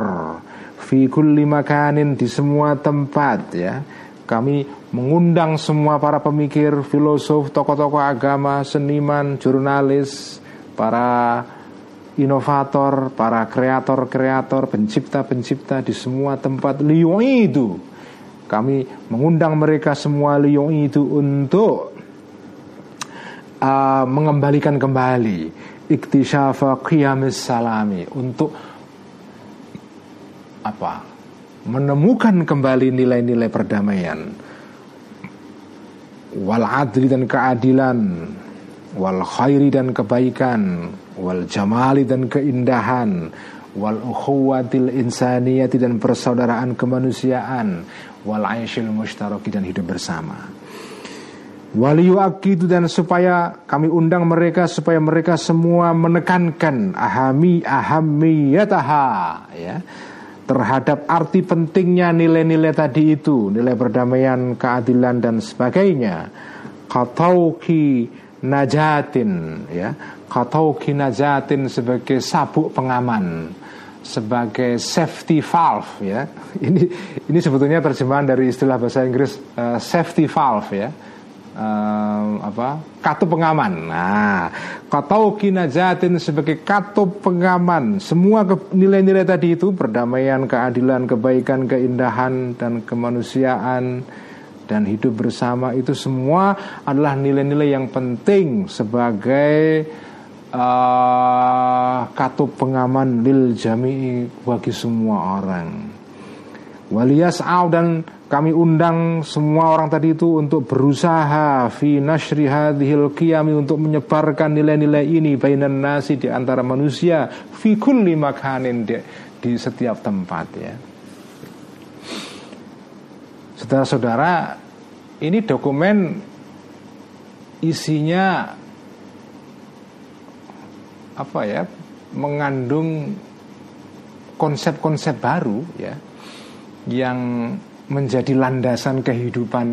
A: Fi kulli makanin di semua tempat ya kami mengundang semua para pemikir, filosof, tokoh-tokoh agama, seniman, jurnalis, para inovator, para kreator-kreator, pencipta-pencipta di semua tempat liyo itu. Kami mengundang mereka semua liyo itu untuk uh, mengembalikan kembali iktisyafa qiyamis salami untuk apa menemukan kembali nilai-nilai perdamaian. Wal adli dan keadilan wal khairi dan kebaikan wal jamali dan keindahan wal ukhuwatil insaniyati dan persaudaraan kemanusiaan wal aisyil mustaraki dan hidup bersama. Itu dan supaya kami undang mereka supaya mereka semua menekankan ahami ahamiyataha ya terhadap arti pentingnya nilai-nilai tadi itu nilai perdamaian keadilan dan sebagainya. Katauki najatin ya. Katauki najatin sebagai sabuk pengaman sebagai safety valve ya. Ini ini sebetulnya terjemahan dari istilah bahasa Inggris uh, safety valve ya uh, apa katu pengaman. Nah, kata kinajatin sebagai katu pengaman. Semua nilai-nilai tadi itu perdamaian, keadilan, kebaikan, keindahan dan kemanusiaan dan hidup bersama itu semua adalah nilai-nilai yang penting sebagai uh, katu pengaman lil jami'i bagi semua orang. Waliyas dan kami undang semua orang tadi itu untuk berusaha fi nashri hadhil qiyami untuk menyebarkan nilai-nilai ini bainan nasi di antara manusia fi kulli makanin di, di setiap tempat ya. Saudara-saudara, ini dokumen isinya apa ya? mengandung konsep-konsep baru ya yang menjadi landasan kehidupan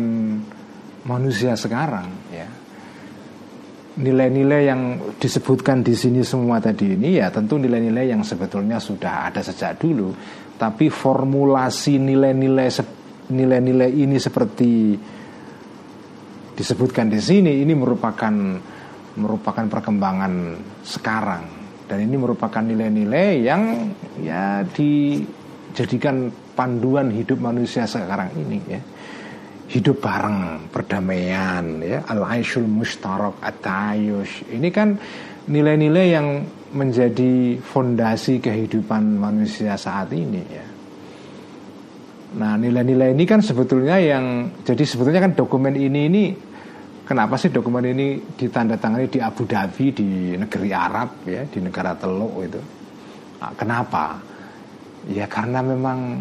A: manusia sekarang ya. Nilai-nilai yang disebutkan di sini semua tadi ini ya tentu nilai-nilai yang sebetulnya sudah ada sejak dulu. Tapi formulasi nilai-nilai nilai-nilai ini seperti disebutkan di sini ini merupakan merupakan perkembangan sekarang. Dan ini merupakan nilai-nilai yang ya dijadikan panduan hidup manusia sekarang ini ya. Hidup bareng perdamaian ya. Al aishul mustarak atayush ini kan nilai-nilai yang menjadi fondasi kehidupan manusia saat ini ya. Nah nilai-nilai ini kan sebetulnya yang jadi sebetulnya kan dokumen ini ini kenapa sih dokumen ini ditandatangani di Abu Dhabi di negeri Arab ya di negara Teluk itu? Nah, kenapa? Ya karena memang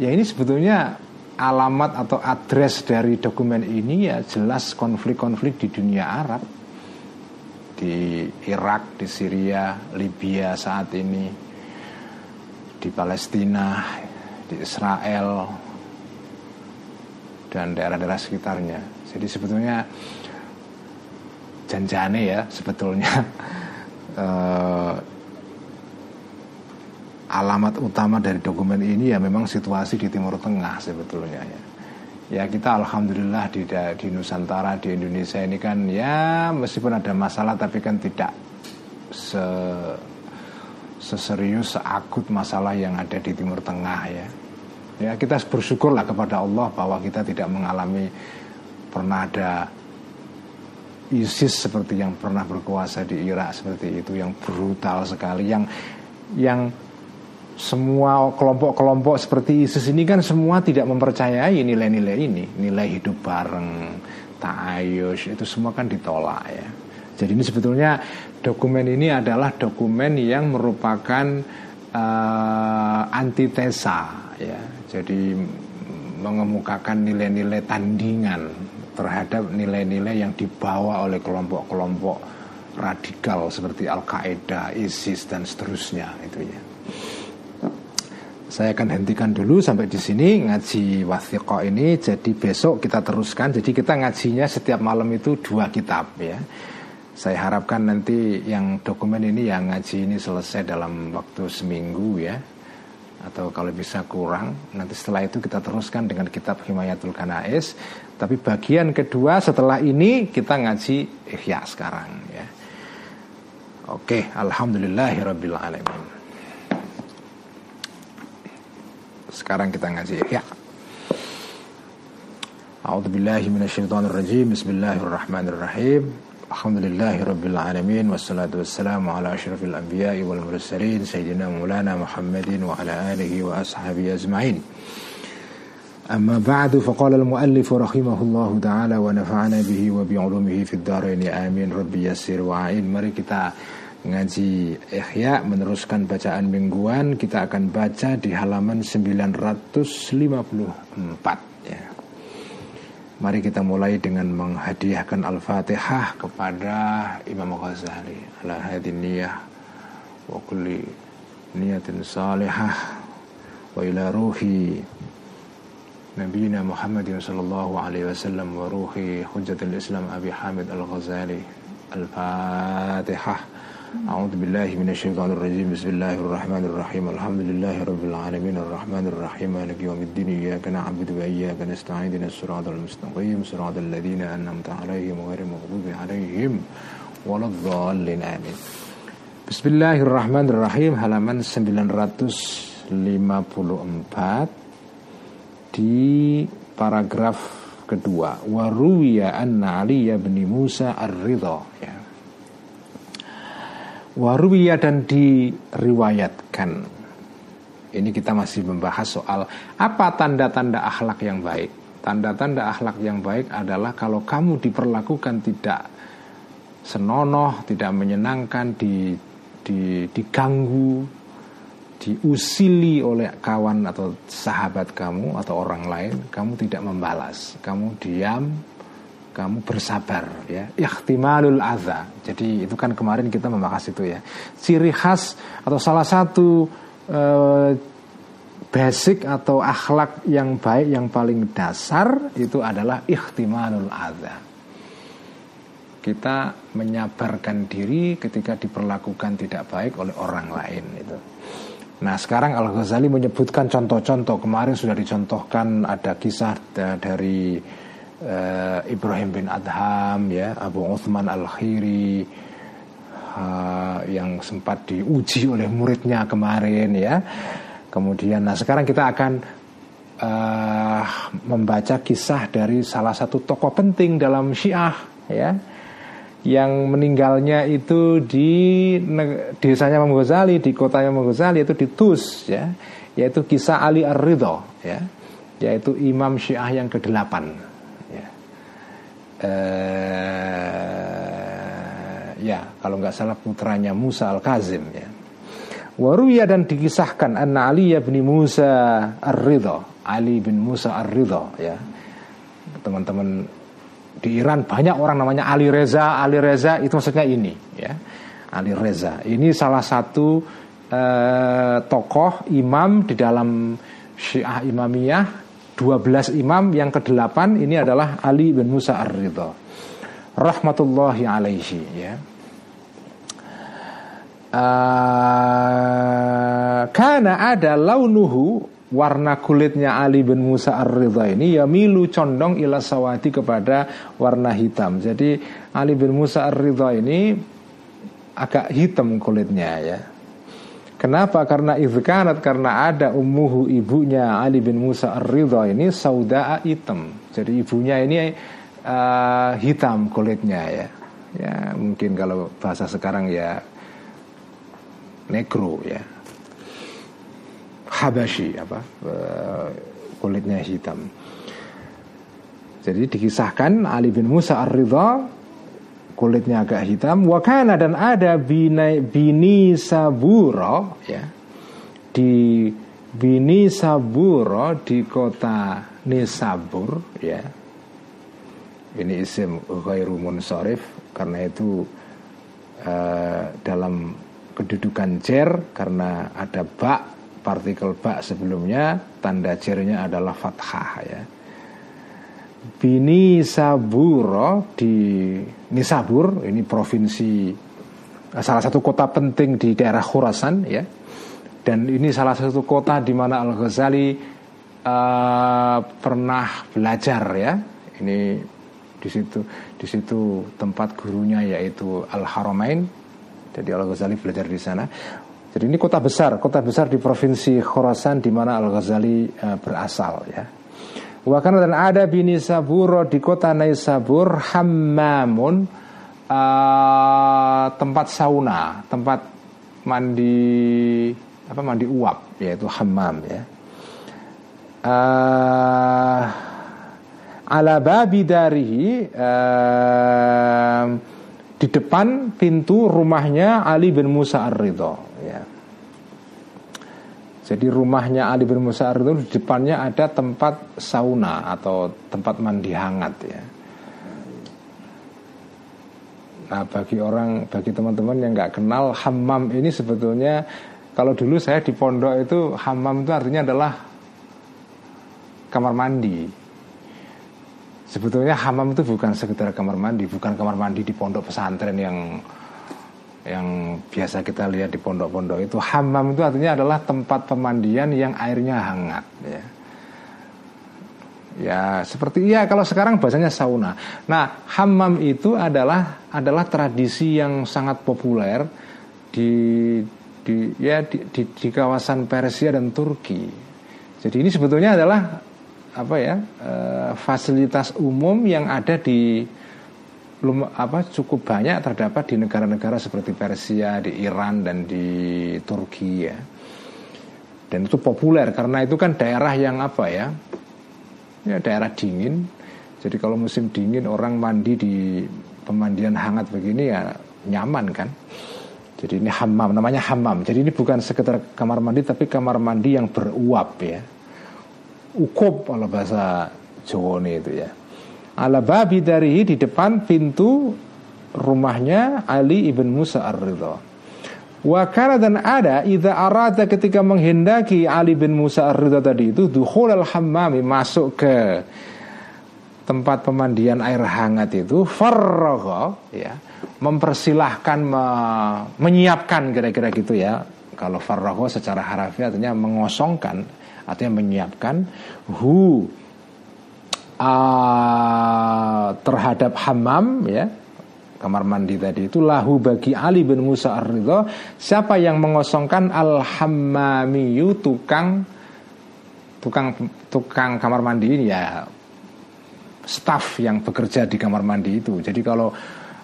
A: Ya ini sebetulnya alamat atau address dari dokumen ini ya jelas konflik-konflik di dunia Arab di Irak, di Syria, Libya saat ini, di Palestina, di Israel, dan daerah-daerah sekitarnya. Jadi sebetulnya janjane ya sebetulnya eh, alamat utama dari dokumen ini ya memang situasi di Timur Tengah sebetulnya ya. ya kita alhamdulillah di di Nusantara di Indonesia ini kan ya meskipun ada masalah tapi kan tidak se seserius seakut masalah yang ada di Timur Tengah ya. Ya kita bersyukurlah kepada Allah bahwa kita tidak mengalami pernah ada ISIS seperti yang pernah berkuasa di Irak seperti itu yang brutal sekali yang yang semua kelompok-kelompok seperti ISIS ini kan semua tidak mempercayai nilai-nilai ini, nilai hidup bareng, ta'ayush itu semua kan ditolak ya. Jadi ini sebetulnya dokumen ini adalah dokumen yang merupakan uh, antitesa ya. Jadi mengemukakan nilai-nilai tandingan terhadap nilai-nilai yang dibawa oleh kelompok-kelompok radikal seperti Al-Qaeda, ISIS dan seterusnya itu ya. Saya akan hentikan dulu sampai di sini ngaji wathiqah ini. Jadi besok kita teruskan. Jadi kita ngajinya setiap malam itu dua kitab ya. Saya harapkan nanti yang dokumen ini yang ngaji ini selesai dalam waktu seminggu ya. Atau kalau bisa kurang. Nanti setelah itu kita teruskan dengan kitab Himayatul Kanais. Tapi bagian kedua setelah ini kita ngaji Ihya sekarang ya. Oke, alhamdulillahirabbil Sekarang kita ngaji ya. A'udzu billahi minasyaitonir rajim. Bismillahirrahmanirrahim. Alhamdulillahi rabbil alamin wassalatu wassalamu ala asyrafil anbiya'i wal mursalin sayyidina Maulana Muhammadin wa ala alihi wa ashabihi ajma'in. أما بعد فقال المؤلف رحمه الله تعالى ونفعنا به وبعلومه في الدارين آمين ربي يسر وعين Mari kita ngaji Ihya meneruskan bacaan mingguan kita akan baca di halaman 954 ya. Mari kita mulai dengan menghadiahkan Al-Fatihah kepada Imam Ghazali. Ala hadin niyah wa kulli niyatin salihah wa ila ruhi sallallahu alaihi wasallam wa ruhi hujjatul Islam Abi Hamid Al-Ghazali. Al-Fatihah أعوذ بالله من الشيطان الرجيم بسم الله الرحمن الرحيم الحمد لله رب العالمين الرحمن الرحيم مالك يوم الدين إياك نعبد وإياك نستعين الصراط المستقيم صراط الذين أنعمت عليهم غير المغضوب عليهم ولا الضالين آمين بسم الله الرحمن الرحيم halaman 954 di paragraf kedua waruya anna Ali bin Musa ar-Ridha ya Waruya dan diriwayatkan. Ini kita masih membahas soal Apa tanda-tanda akhlak yang baik. Tanda-tanda akhlak yang baik adalah Kalau kamu diperlakukan tidak Senonoh Tidak menyenangkan di, di, Diganggu Diusili oleh kawan atau sahabat kamu Atau orang lain Kamu tidak membalas. Kamu diam kamu bersabar ya. Ikhtimalul adza jadi itu kan kemarin kita membahas itu ya. Ciri khas atau salah satu eh, basic atau akhlak yang baik yang paling dasar itu adalah ikhtimalul adza kita menyabarkan diri ketika diperlakukan tidak baik oleh orang lain itu. Nah sekarang Al Ghazali menyebutkan contoh-contoh. Kemarin sudah dicontohkan ada kisah dari uh, Ibrahim bin Adham ya Abu Uthman Al Khiri uh, yang sempat diuji oleh muridnya kemarin ya. Kemudian nah sekarang kita akan uh, membaca kisah dari salah satu tokoh penting dalam Syiah ya yang meninggalnya itu di desanya Imam Ghazali di kotanya Imam Ghazali itu di Tus ya yaitu kisah Ali Ar-Ridho ya yaitu imam Syiah yang ke-8 eh, ya kalau nggak salah putranya Musa al Kazim ya. Waruya dan dikisahkan anna Ali bin Musa ar-Ridha. Ali bin Musa ar-Ridha ya. Teman-teman di Iran banyak orang namanya Ali Reza Ali Reza itu maksudnya ini ya. Ali Reza. Ini salah satu eh, tokoh imam di dalam Syiah Imamiyah 12 imam yang ke-8 ini adalah Ali bin Musa Ar-Ridha rahmatullahi alaihi ya uh, karena ada launuhu warna kulitnya Ali bin Musa Ar-Ridha ini ya milu condong ila sawati kepada warna hitam. Jadi Ali bin Musa Ar-Ridha ini agak hitam kulitnya ya. Kenapa? Karena izkanat karena ada ummuhu ibunya Ali bin Musa Ar-Ridha ini saudaa hitam. Jadi ibunya ini uh, hitam kulitnya ya. Ya mungkin kalau bahasa sekarang ya negro ya Habashi apa uh, kulitnya hitam. Jadi dikisahkan Ali bin Musa Ar-Ridha kulitnya agak hitam wakana dan ada bini, bini saburo ya di bini saburo di kota Nisabur ya ini isim ghairu munsharif karena itu uh, dalam kedudukan jer karena ada bak partikel bak sebelumnya tanda jernya adalah fathah ya. Bini Saburo di Nisabur ini provinsi eh, salah satu kota penting di daerah Khurasan ya. Dan ini salah satu kota di mana Al Ghazali uh, pernah belajar ya. Ini di situ di situ tempat gurunya yaitu Al Haramain. Jadi Al Ghazali belajar di sana. Jadi ini kota besar, kota besar di provinsi Khorasan di mana Al Ghazali uh, berasal ya. Wakana dan ada bini Saburo di kota Naisabur hammamun uh, tempat sauna, tempat mandi apa mandi uap yaitu hammam ya. Uh, ala babi darihi uh, di depan pintu rumahnya Ali bin Musa Ar-Ridho. Jadi rumahnya Ali bin Musa itu di depannya ada tempat sauna atau tempat mandi hangat ya. Nah bagi orang, bagi teman-teman yang nggak kenal hammam ini sebetulnya kalau dulu saya di pondok itu hammam itu artinya adalah kamar mandi. Sebetulnya hammam itu bukan sekedar kamar mandi, bukan kamar mandi di pondok pesantren yang yang biasa kita lihat di pondok-pondok itu hammam itu artinya adalah tempat pemandian yang airnya hangat ya. Ya seperti ya kalau sekarang bahasanya sauna. Nah hammam itu adalah adalah tradisi yang sangat populer di di ya di, di, di kawasan Persia dan Turki. Jadi ini sebetulnya adalah apa ya e, fasilitas umum yang ada di belum apa cukup banyak terdapat di negara-negara seperti Persia, di Iran dan di Turki ya. Dan itu populer karena itu kan daerah yang apa ya? Ya daerah dingin. Jadi kalau musim dingin orang mandi di pemandian hangat begini ya nyaman kan. Jadi ini hammam namanya hammam. Jadi ini bukan sekedar kamar mandi tapi kamar mandi yang beruap ya. Ukup kalau bahasa Jawa itu ya ala babi dari di depan pintu rumahnya Ali ibn Musa ar-Ridha. Wakana dan ada Iza arada ketika menghendaki Ali bin Musa ar-Ridha tadi itu Duhul al-hammami masuk ke Tempat pemandian air hangat itu Farrogo ya, Mempersilahkan me, Menyiapkan kira-kira gitu ya Kalau farrogo secara harafiah artinya mengosongkan Artinya menyiapkan Hu uh, terhadap hamam ya. Kamar mandi tadi itu lahu bagi Ali bin Musa ar-Ridha. Siapa yang mengosongkan al-hammamiyu tukang tukang tukang kamar mandi ini? Ya staf yang bekerja di kamar mandi itu. Jadi kalau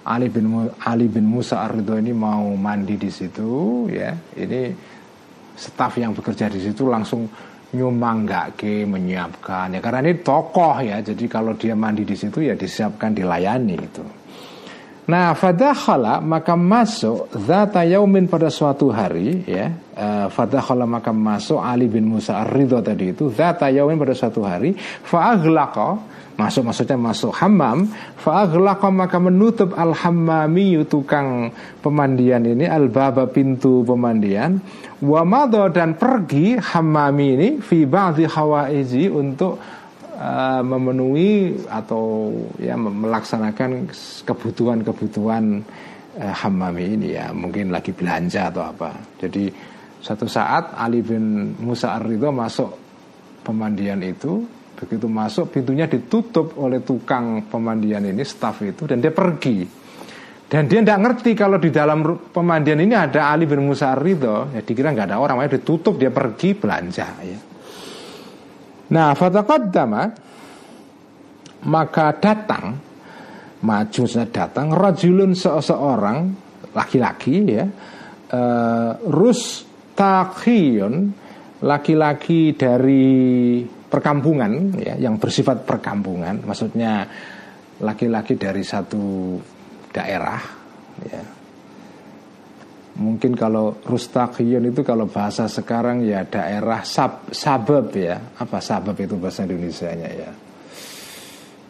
A: Ali bin Ali bin Musa ar-Ridha ini mau mandi di situ ya ini staf yang bekerja di situ langsung nyumbang nggak ke menyiapkan. Ya karena ini tokoh ya jadi kalau dia mandi di situ ya disiapkan dilayani itu nah fadakhala maka masuk zata yaumin pada suatu hari ya. Uh, fadakhala maka masuk Ali bin Musa ar-Ridho tadi itu zata yaumin pada suatu hari fa'aghlaqa masuk maksudnya masuk hammam fa'aghlaqa maka menutup al hammami tukang pemandian ini al baba pintu pemandian wa dan pergi hammami ini fi ba'dhi hawaiji untuk uh, memenuhi atau ya melaksanakan kebutuhan-kebutuhan uh, hammami ini ya. Mungkin lagi belanja atau apa. Jadi satu saat Ali bin Musa Ar-Ridho masuk pemandian itu begitu masuk pintunya ditutup oleh tukang pemandian ini staff itu dan dia pergi. Dan dia tidak ngerti kalau di dalam pemandian ini ada Ali bin Musa Ridho ya dikira nggak ada orang makanya ditutup dia pergi belanja ya. Nah fataqaddama maka datang maju datang rajulun seseorang laki-laki ya uh, rustakhiyun laki-laki dari perkampungan ya yang bersifat perkampungan maksudnya laki-laki dari satu daerah ya mungkin kalau rustakiyun itu kalau bahasa sekarang ya daerah sab sabab ya. Apa sabab itu bahasa Indonesia nya ya?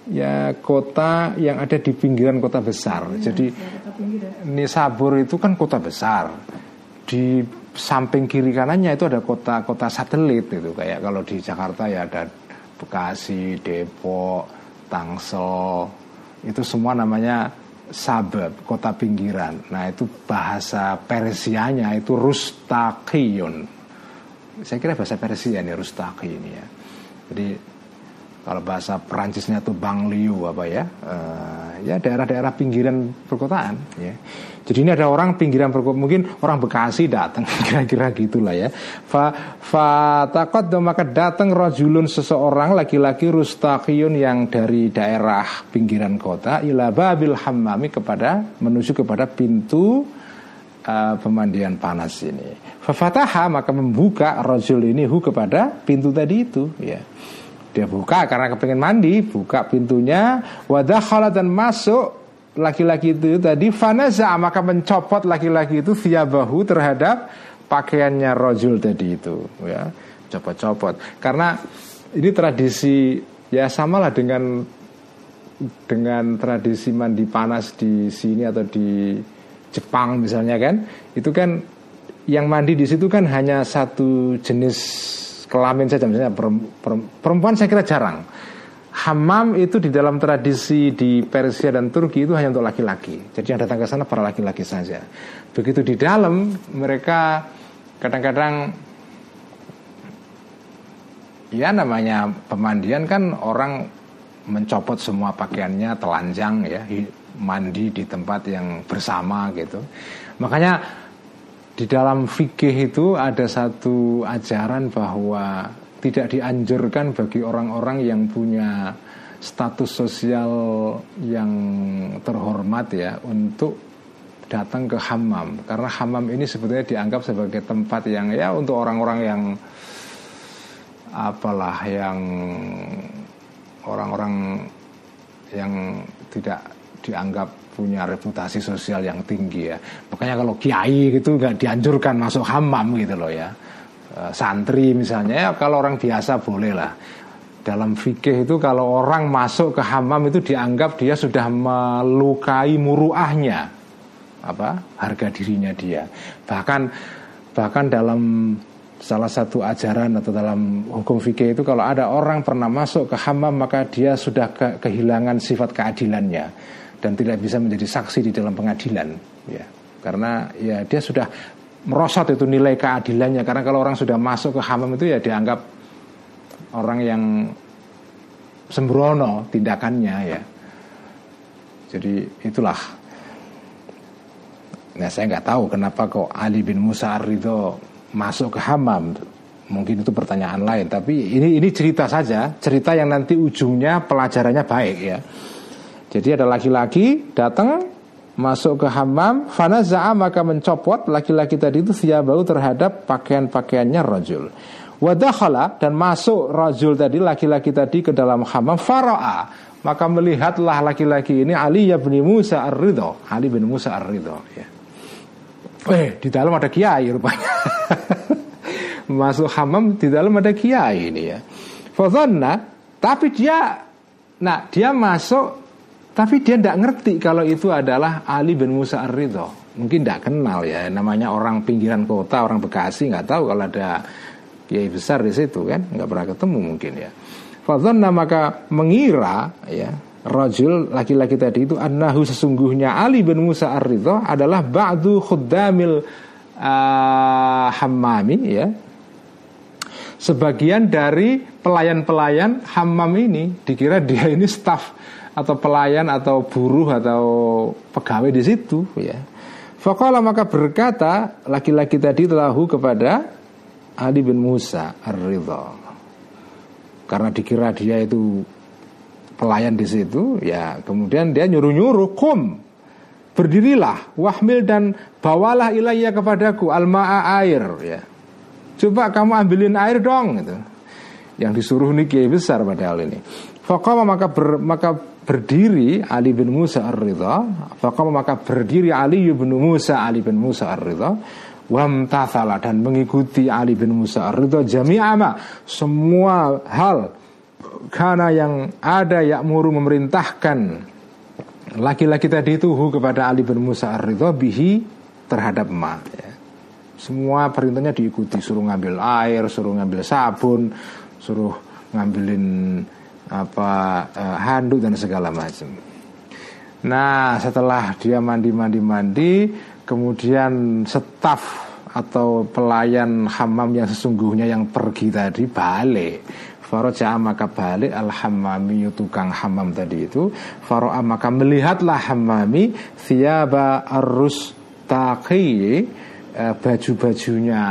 A: Ya kota yang ada di pinggiran kota besar. Ya, jadi Nisabur itu kan kota besar. Di samping kiri kanannya itu ada kota-kota satelit itu. Kayak kalau di Jakarta ya ada Bekasi, Depok, Tangsel. Itu semua namanya suburb, kota pinggiran. Nah itu bahasa Persianya itu Rustakiyun. Saya kira bahasa Persia nih Rustaki ini ya. Jadi kalau bahasa Perancisnya tuh Banglieu apa ya, uh, ya daerah-daerah pinggiran perkotaan ya. Jadi ini ada orang pinggiran perkotaan, mungkin orang Bekasi datang kira-kira gitulah ya. Fa fa takot maka datang rajulun seseorang laki-laki rustakiyun yang dari daerah pinggiran kota ila babil hammami kepada menuju kepada pintu uh, pemandian panas ini. Fafataha maka membuka rajul ini hu kepada pintu tadi itu ya. Dia buka karena kepengen mandi, buka pintunya, wadah dan masuk laki-laki itu tadi fanaza maka mencopot laki-laki itu via bahu terhadap pakaiannya rojul tadi itu ya. Copot-copot. Karena ini tradisi ya samalah dengan dengan tradisi mandi panas di sini atau di Jepang misalnya kan. Itu kan yang mandi di situ kan hanya satu jenis kelamin saja misalnya perempuan saya kira jarang Hamam itu di dalam tradisi di Persia dan Turki itu hanya untuk laki-laki. Jadi yang datang ke sana para laki-laki saja. Begitu di dalam mereka kadang-kadang ya namanya pemandian kan orang mencopot semua pakaiannya telanjang ya mandi di tempat yang bersama gitu. Makanya di dalam fikih itu ada satu ajaran bahwa tidak dianjurkan bagi orang-orang yang punya status sosial yang terhormat ya untuk datang ke hamam karena hamam ini sebetulnya dianggap sebagai tempat yang ya untuk orang-orang yang apalah yang orang-orang yang tidak dianggap punya reputasi sosial yang tinggi ya. Makanya kalau kiai gitu nggak dianjurkan masuk hamam gitu loh ya. E, santri misalnya ya kalau orang biasa boleh lah. Dalam fikih itu kalau orang masuk ke hamam itu dianggap dia sudah melukai muruahnya apa harga dirinya dia. Bahkan bahkan dalam salah satu ajaran atau dalam hukum fikih itu kalau ada orang pernah masuk ke hamam maka dia sudah ke, kehilangan sifat keadilannya dan tidak bisa menjadi saksi di dalam pengadilan ya. Karena ya dia sudah merosot itu nilai keadilannya. Karena kalau orang sudah masuk ke hamam itu ya dianggap orang yang sembrono tindakannya ya. Jadi itulah. Nah saya nggak tahu kenapa kok Ali bin Musa Ridho masuk ke hamam mungkin itu pertanyaan lain. Tapi ini ini cerita saja. Cerita yang nanti ujungnya pelajarannya baik ya jadi ada laki-laki datang masuk ke hammam, fanaza'a maka mencopot laki-laki tadi itu bau terhadap pakaian-pakaiannya rajul. Wadakhala dan masuk rajul tadi laki-laki tadi ke dalam hammam fara'a maka melihatlah laki-laki ini Ali bin Musa Ar-Ridho Ali bin Musa Ar-Ridho ya. Eh di dalam ada kiai rupanya Masuk hammam di dalam ada kiai ini ya Fadhanna Tapi dia Nah dia masuk tapi dia tidak ngerti kalau itu adalah Ali bin Musa Ar-Ridho. Mungkin tidak kenal ya, namanya orang pinggiran kota, orang Bekasi nggak tahu kalau ada kiai besar di situ kan, nggak pernah ketemu mungkin ya. Fadhanna maka mengira ya rajul laki-laki tadi itu annahu sesungguhnya Ali bin Musa Ar-Ridho adalah ba'du khuddamil uh, hammami ya sebagian dari pelayan-pelayan hammam ini dikira dia ini staf atau pelayan atau buruh atau pegawai di situ. Ya. Fakallah maka berkata laki-laki tadi telahu kepada Ali bin Musa Ar-Ridha. Karena dikira dia itu pelayan di situ, ya kemudian dia nyuruh-nyuruh kum berdirilah wahmil dan bawalah ilayya kepadaku almaa air. Ya. Coba kamu ambilin air dong gitu. Yang disuruh nih kiai besar padahal ini Fakama maka ber, maka berdiri Ali bin Musa ar-Ridha. Fakama maka berdiri Ali bin Musa Ali bin Musa ar-Ridha. Wamtathala dan mengikuti Ali bin Musa ar-Ridha Jami'ama. Semua hal Karena yang ada Yakmuru memerintahkan laki-laki tadi itu kepada Ali bin Musa ar-Ridha bihi terhadap ma ya. Semua perintahnya diikuti, suruh ngambil air, suruh ngambil sabun, suruh ngambilin apa uh, handuk dan segala macam. Nah, setelah dia mandi-mandi-mandi, kemudian staf atau pelayan hamam yang sesungguhnya yang pergi tadi balik Faroja maka balik al hamami tukang hamam tadi itu Faro'a maka melihatlah hamami Thiyaba arus taqi eh, Baju-bajunya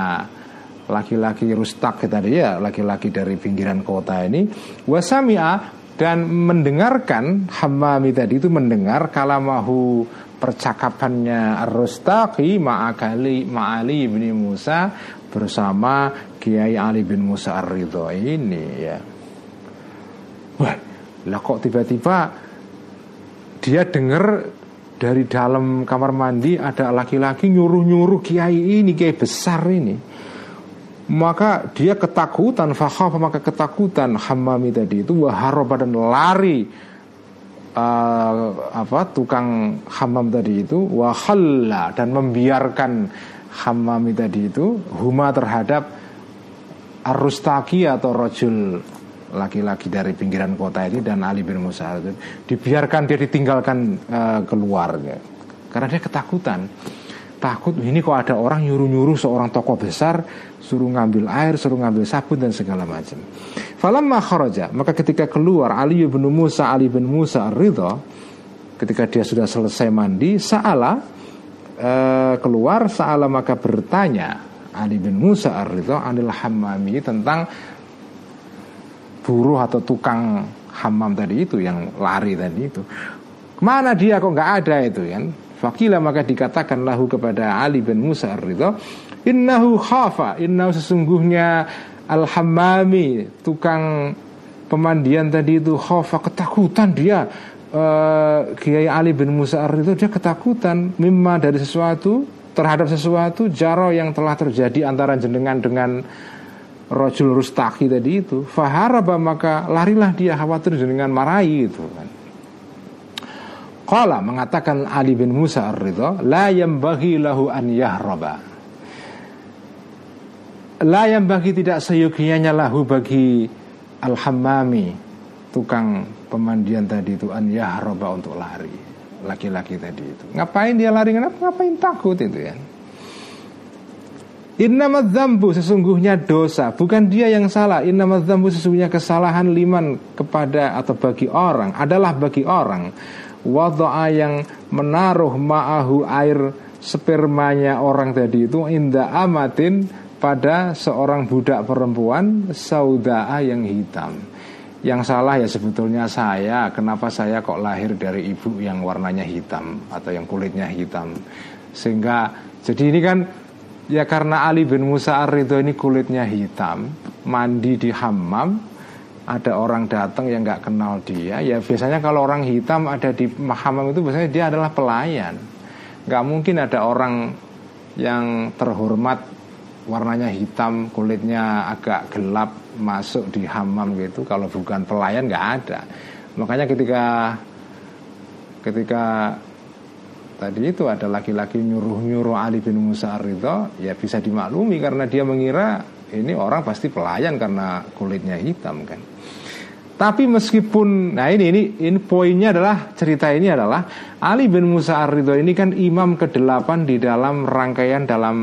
A: Laki-laki rustak tadi ya Laki-laki dari pinggiran kota ini Wasami'a dan mendengarkan Hamami tadi itu mendengar Kalamahu percakapannya Ar-Rustaqi ma'akali ma'ali ibni Musa bersama Kiai Ali bin Musa Ar-Ridho ini ya. Wah, lah kok tiba-tiba dia dengar dari dalam kamar mandi ada laki-laki nyuruh-nyuruh kiai ini kiai besar ini maka dia ketakutan fakhafa maka ketakutan. Hammami tadi itu waharoba dan lari uh, apa tukang hamam tadi itu wahalla dan membiarkan Hammami tadi itu huma terhadap Arustaki atau rojul laki-laki dari pinggiran kota ini dan Ali bin Musa. Dibiarkan dia ditinggalkan uh, keluar karena dia ketakutan takut ini kok ada orang nyuruh-nyuruh seorang tokoh besar suruh ngambil air suruh ngambil sabun dan segala macam. Falamma kharaja maka ketika keluar Ali bin Musa Ali bin Musa ridho ketika dia sudah selesai mandi saala uh, keluar Sa'ala maka bertanya Ali bin Musa ar-Ridha anil hammami tentang buruh atau tukang hammam tadi itu yang lari tadi itu. Ke mana dia? Kok nggak ada? Itu kan Fakila maka dikatakan lahu kepada Ali bin Musa ar-Ridha Innahu khafa Innahu sesungguhnya Al-Hammami Tukang pemandian tadi itu khafa Ketakutan dia. Uh, Kiai Ali bin Musa itu dia ketakutan. Mimma dari sesuatu terhadap sesuatu jaro yang telah terjadi antara jenengan dengan Rojul Rustaki tadi itu. Faharaba maka larilah dia khawatir jenengan marahi itu kan Qala mengatakan Ali bin Musa ar-Ridha La yambagi lahu an yahraba. La yambagi tidak seyogianya lahu bagi Al-Hammami Tukang pemandian tadi itu an yahroba untuk lari laki-laki tadi itu. Ngapain dia lari? Kenapa? Ngapain? Takut itu ya. Innama zambu sesungguhnya dosa. Bukan dia yang salah. Innama zambu sesungguhnya kesalahan liman Kepada atau bagi orang Adalah bagi orang Wadu'a yang menaruh ma'ahu air Spermanya orang tadi itu Indah amatin pada seorang budak perempuan Sauda'a yang hitam. Yang salah ya sebetulnya saya. Kenapa saya kok lahir dari ibu yang warnanya hitam Atau yang kulitnya hitam? Sehingga Jadi ini kan Ya karena Ali bin Musa ar ini kulitnya hitam Mandi di hammam Ada orang datang yang nggak kenal dia Ya biasanya kalau orang hitam ada di hammam itu Biasanya dia adalah pelayan Nggak mungkin ada orang yang terhormat warnanya hitam, kulitnya agak gelap masuk di hamam gitu. Kalau bukan pelayan nggak ada. Makanya ketika ketika tadi itu ada laki-laki nyuruh-nyuruh Ali bin Musa Ridho, ya bisa dimaklumi karena dia mengira ini orang pasti pelayan karena kulitnya hitam kan. Tapi meskipun nah ini ini ini poinnya adalah cerita ini adalah Ali bin Musa Ar-Ridho ini kan imam ke-8 di dalam rangkaian dalam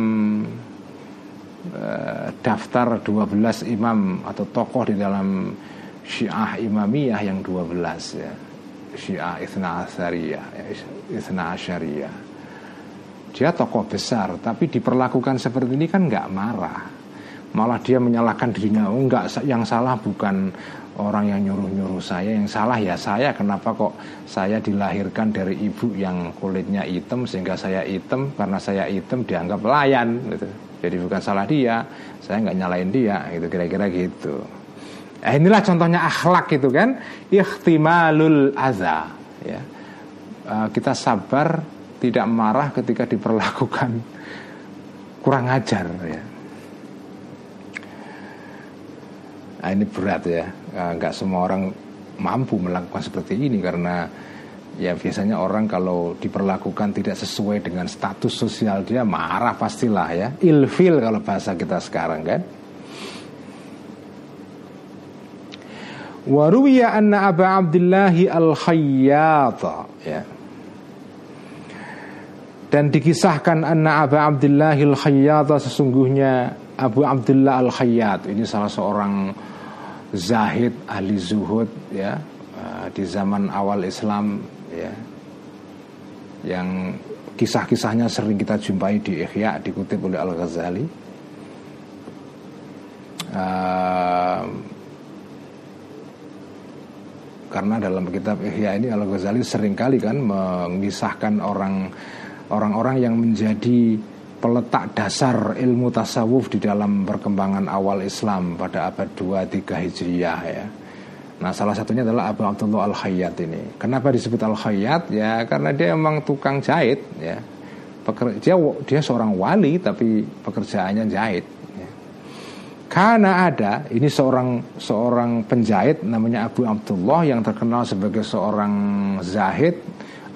A: uh, daftar 12 imam atau tokoh di dalam Syiah Imamiyah yang 12 ya. Syiah Ithna Asariyah, ya, Ithna Asyariyah. Dia tokoh besar, tapi diperlakukan seperti ini kan nggak marah. Malah dia menyalahkan dirinya, oh enggak, yang salah bukan orang yang nyuruh-nyuruh saya, yang salah ya saya. Kenapa kok saya dilahirkan dari ibu yang kulitnya hitam sehingga saya hitam karena saya hitam dianggap pelayan gitu. Jadi bukan salah dia, saya nggak nyalain dia, gitu kira-kira gitu. Eh, inilah contohnya akhlak itu kan, ikhtimalul aza. Ya. Uh, kita sabar, tidak marah ketika diperlakukan kurang ajar. Ya. Nah, ini berat ya, uh, nggak semua orang mampu melakukan seperti ini karena ya biasanya orang kalau diperlakukan tidak sesuai dengan status sosial dia marah pastilah ya. Ilfil kalau bahasa kita sekarang kan? Waruya anna Aba Abdillahi al-Khayyata ya. Dan dikisahkan anna Aba Abdillahi al-Khayyata sesungguhnya Abu Abdullah al-Khayyat. Ini salah seorang zahid ahli zuhud ya eh, di zaman awal Islam ya yang kisah-kisahnya sering kita jumpai di Ihya dikutip oleh Al Ghazali uh, karena dalam kitab Ihya ini Al Ghazali sering kali kan mengisahkan orang orang-orang yang menjadi peletak dasar ilmu tasawuf di dalam perkembangan awal Islam pada abad 2 3 Hijriah ya. Nah, salah satunya adalah Abu Abdullah Al Khayyat ini. Kenapa disebut Al Khayyat? Ya, karena dia memang tukang jahit ya. Pekerja dia seorang wali tapi pekerjaannya jahit. Karena ada ini seorang seorang penjahit namanya Abu Abdullah yang terkenal sebagai seorang zahid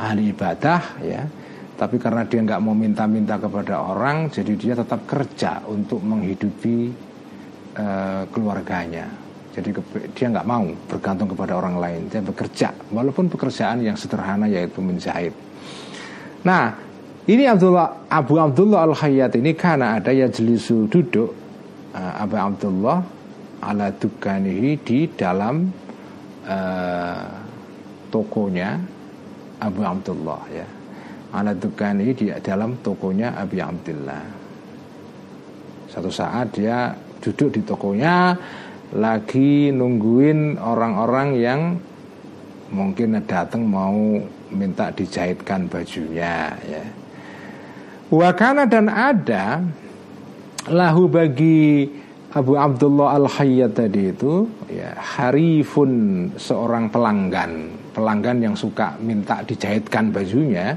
A: ahli ibadah ya. Tapi karena dia nggak mau minta-minta kepada orang, jadi dia tetap kerja untuk menghidupi uh, keluarganya. Jadi dia nggak mau bergantung kepada orang lain. Dia bekerja, walaupun pekerjaan yang sederhana yaitu menjahit. Nah, ini Abdullah Abu Abdullah Al Hayat ini karena ada ya jelisu duduk uh, Abu Abdullah ala dukanihi di dalam uh, tokonya Abu Abdullah ya ala dukanihi di dalam tokonya Abu Abdullah satu saat dia duduk di tokonya lagi nungguin orang-orang yang mungkin datang mau minta dijahitkan bajunya ya. Wakana dan ada lahu bagi Abu Abdullah Al Hayyat tadi itu ya harifun seorang pelanggan. Pelanggan yang suka minta dijahitkan bajunya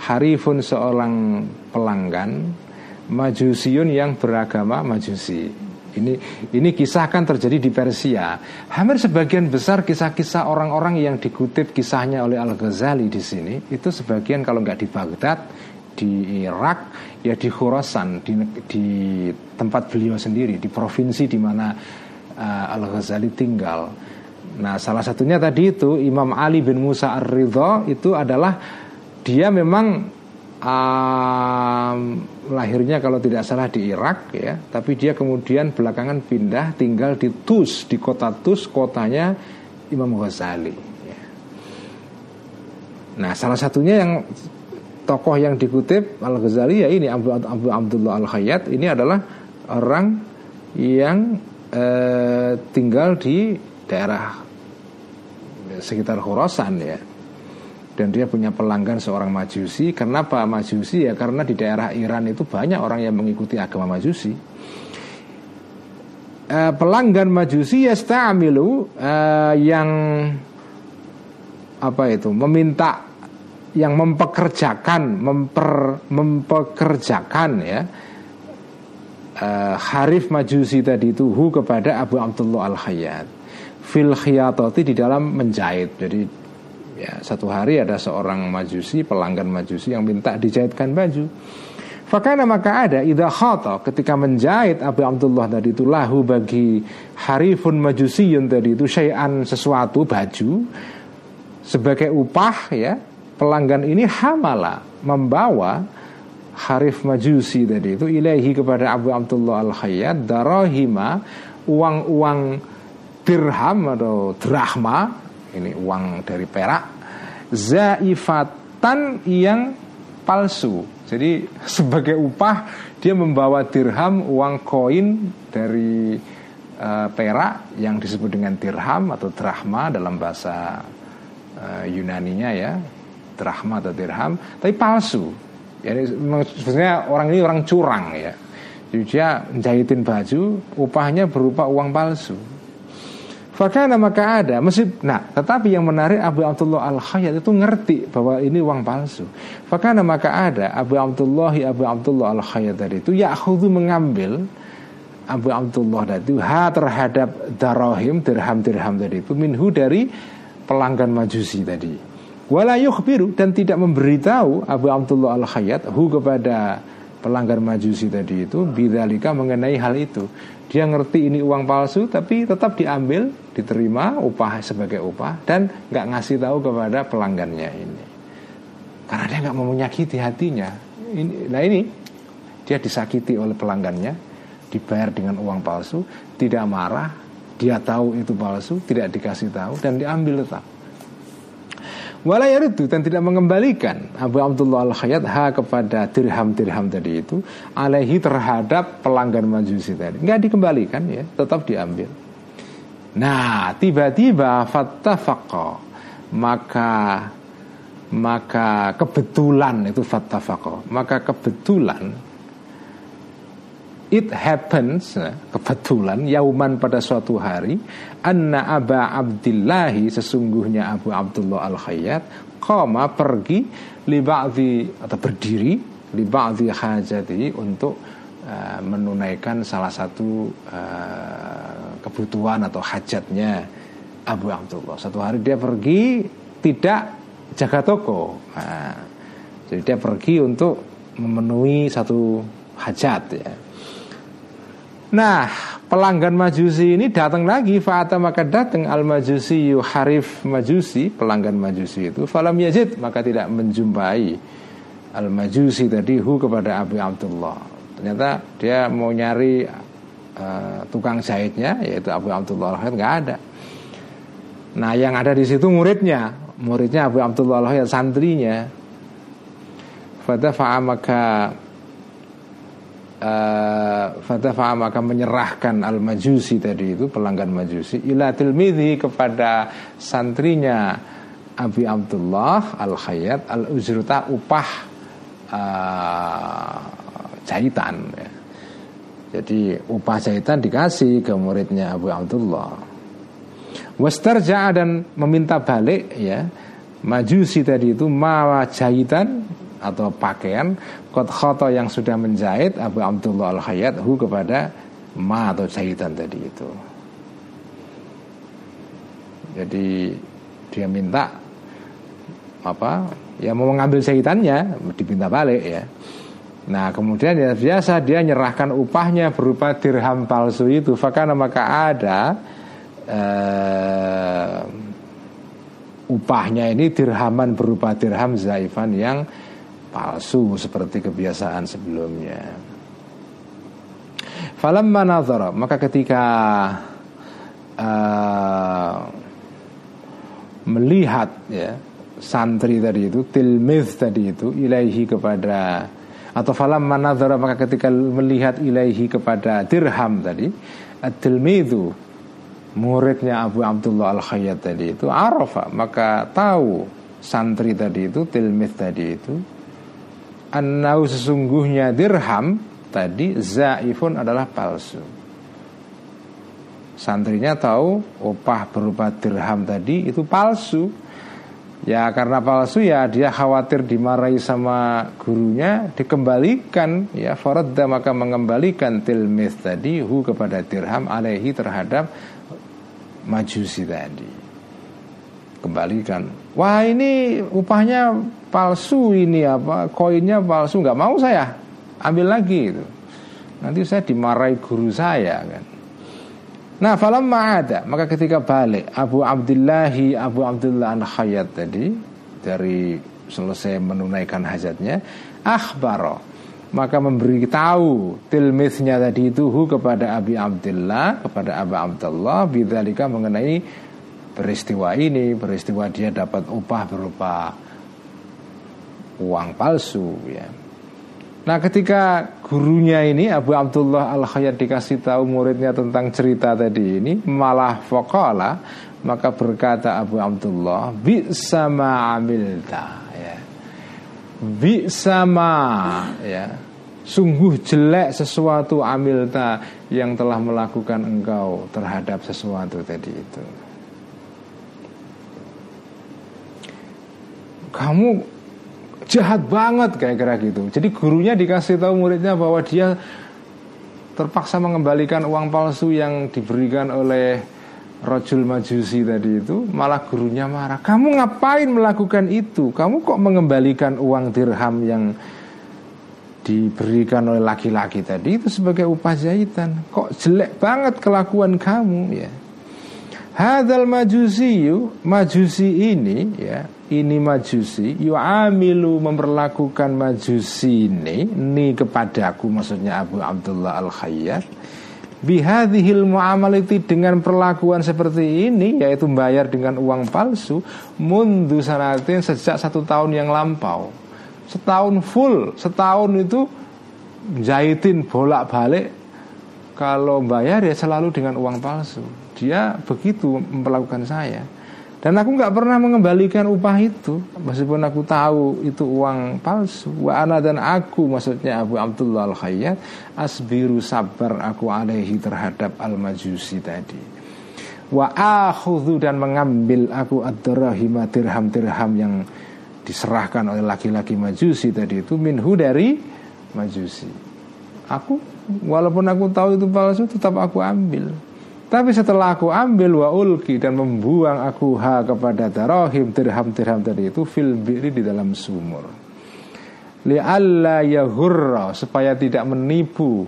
A: harifun seorang pelanggan majusiun yang beragama majusi ini ini kisah kan terjadi di Persia hampir sebagian besar kisah-kisah orang-orang yang dikutip kisahnya oleh Al Ghazali di sini itu sebagian kalau nggak di Baghdad di Irak ya di Khurasan di, di tempat beliau sendiri di provinsi di mana uh, Al Ghazali tinggal. Nah salah satunya tadi itu Imam Ali bin Musa Ar Ridho itu adalah dia memang um, lahirnya kalau tidak salah di Irak ya, tapi dia kemudian belakangan pindah tinggal di Tus di kota Tus kotanya Imam Ghazali. Ya. Nah salah satunya yang tokoh yang dikutip Al Ghazali ya ini Abu, Abu Abdullah Al Khayyat ini adalah orang yang eh, tinggal di daerah sekitar Khurasan ya dan dia punya pelanggan seorang majusi. Kenapa majusi? Ya karena di daerah Iran itu banyak orang yang mengikuti agama majusi. Eh, pelanggan majusi ya eh, yang apa itu meminta yang mempekerjakan memper, mempekerjakan ya. Uh, Harif Majusi tadi itu hu kepada Abu Abdullah Al Khayyat fil khiyatati di dalam menjahit. Jadi ya satu hari ada seorang majusi pelanggan majusi yang minta dijahitkan baju. Fakana maka ada idha khata ketika menjahit Abu Abdullah tadi itu lahu bagi harifun majusiyun tadi itu syai'an sesuatu baju sebagai upah ya pelanggan ini hamala membawa Harif Majusi tadi itu ilahi kepada Abu Abdullah Al Khayyat darahima uang-uang dirham atau drahma ini uang dari perak zaifatan yang palsu jadi sebagai upah dia membawa dirham uang koin dari uh, perak yang disebut dengan dirham atau drahma dalam bahasa uh, Yunaninya ya drahma atau dirham tapi palsu jadi sebenarnya orang ini orang curang ya. Jadi dia jahitin baju, upahnya berupa uang palsu. Fakana maka ada masih nah tetapi yang menarik Abu Abdullah Al Khayyat itu ngerti bahwa ini uang palsu. Fakana maka ada Abu Abdullah Abu Abdullah Al Khayyat tadi itu Yahudu mengambil Abu Abdullah tadi itu ha terhadap darahim dirham dirham tadi itu minhu dari pelanggan majusi tadi. Wala yukhbiru dan tidak memberitahu Abu Abdullah Al-Khayyat hu kepada pelanggar majusi tadi itu bidzalika mengenai hal itu. Dia ngerti ini uang palsu tapi tetap diambil, diterima upah sebagai upah dan nggak ngasih tahu kepada pelanggannya ini. Karena dia nggak mau menyakiti hatinya. Ini, nah ini dia disakiti oleh pelanggannya, dibayar dengan uang palsu, tidak marah, dia tahu itu palsu, tidak dikasih tahu dan diambil tetap. Wala itu dan tidak mengembalikan Abu Abdullah Al-Khayyat ha kepada dirham-dirham tadi itu alaihi terhadap pelanggan majusi tadi. Enggak dikembalikan ya, tetap diambil. Nah, tiba-tiba fattafaqa. Maka maka kebetulan itu fattafaqa. Maka kebetulan it happens eh, kebetulan yauman pada suatu hari anna Aba Abdillahi sesungguhnya Abu Abdullah Al Khayyat koma pergi li atau berdiri li hajati untuk uh, menunaikan salah satu uh, kebutuhan atau hajatnya Abu Abdullah. Satu hari dia pergi tidak jaga toko. Nah, jadi dia pergi untuk memenuhi satu hajat ya. Nah, pelanggan Majusi ini datang lagi Fa'ata maka datang Al-Majusi Harif Majusi Pelanggan Majusi itu Falam Yazid maka tidak menjumpai Al-Majusi tadi Hu kepada Abu Abdullah Ternyata dia mau nyari uh, Tukang jahitnya Yaitu Abu Abdullah al nggak ada. Nah yang ada di situ muridnya. Muridnya Abu Abdullah al Santrinya. Fadafa'a maka uh, maka menyerahkan al majusi tadi itu pelanggan majusi ila tilmidhi kepada santrinya Abi Abdullah al Khayyat al Uzruta upah uh, jahitan ya. Jadi upah jahitan dikasih ke muridnya Abu Abdullah. Wastarja dan meminta balik ya majusi tadi itu mawa jahitan atau pakaian kot khoto yang sudah menjahit Abu Abdullah al Hayat hu kepada ma atau jahitan tadi itu. Jadi dia minta apa? Ya mau mengambil jahitannya dipinta balik ya. Nah kemudian ya biasa dia nyerahkan upahnya berupa dirham palsu itu. Fakana maka ada uh, upahnya ini dirhaman berupa dirham zaifan yang palsu seperti kebiasaan sebelumnya. Falam manazara maka ketika uh, melihat ya santri tadi itu tilmiz tadi itu ilaihi kepada atau falam manazara maka ketika melihat ilaihi kepada dirham tadi at-tilmidhu muridnya Abu Abdullah Al-Khayyat tadi itu arafa maka tahu santri tadi itu tilmiz tadi itu annau sesungguhnya dirham tadi zaifun adalah palsu. Santrinya tahu upah berupa dirham tadi itu palsu. Ya karena palsu ya dia khawatir dimarahi sama gurunya dikembalikan. Ya faradda maka mengembalikan tilmith tadi hu kepada dirham alaihi terhadap majusi tadi. Kembalikan. Wah ini upahnya palsu ini apa koinnya palsu nggak mau saya. Ambil lagi itu. Nanti saya dimarahi guru saya kan nah falam ada maka ketika balik Abu Abdillahi Abu Abdullah an Khayyat tadi dari selesai menunaikan hajatnya akhbaro maka memberi tahu tilmisnya tadi itu hu kepada Abi Abdullah kepada Abu Abdullah bidzalika mengenai peristiwa ini peristiwa dia dapat upah berupa uang palsu ya Nah ketika gurunya ini Abu Abdullah Al Khayyat dikasih tahu muridnya tentang cerita tadi ini malah fokola maka berkata Abu Abdullah bi sama amilta ya. Bi sama ya. Sungguh jelek sesuatu amilta yang telah melakukan engkau terhadap sesuatu tadi itu. Kamu jahat banget kayak kira gitu. Jadi gurunya dikasih tahu muridnya bahwa dia terpaksa mengembalikan uang palsu yang diberikan oleh Rojul Majusi tadi itu malah gurunya marah. Kamu ngapain melakukan itu? Kamu kok mengembalikan uang dirham yang diberikan oleh laki-laki tadi itu sebagai upah jahitan? Kok jelek banget kelakuan kamu ya? Hadal majusi majusi ini ya ini majusi. Yu'amilu memperlakukan majusi ini ini kepadaku maksudnya Abu Abdullah Al Khayyat bihadhil muamalati dengan perlakuan seperti ini yaitu bayar dengan uang palsu mundu sanatin sejak satu tahun yang lampau. Setahun full setahun itu jahitin bolak-balik. Kalau bayar ya selalu dengan uang palsu. Dia begitu memperlakukan saya dan aku nggak pernah mengembalikan upah itu. Meskipun aku tahu itu uang palsu. Wa ana dan aku maksudnya Abu Abdullah al Khayyat asbiru sabar aku alaihi terhadap al majusi tadi. Wa akhudhu dan mengambil aku ad-dirham dirham-dirham yang diserahkan oleh laki-laki majusi tadi itu minhu dari majusi. Aku walaupun aku tahu itu palsu tetap aku ambil tapi setelah aku ambil wa ulki dan membuang aku ha kepada darahim dirham-dirham tadi itu fil biri di dalam sumur. Li yahurra supaya tidak menipu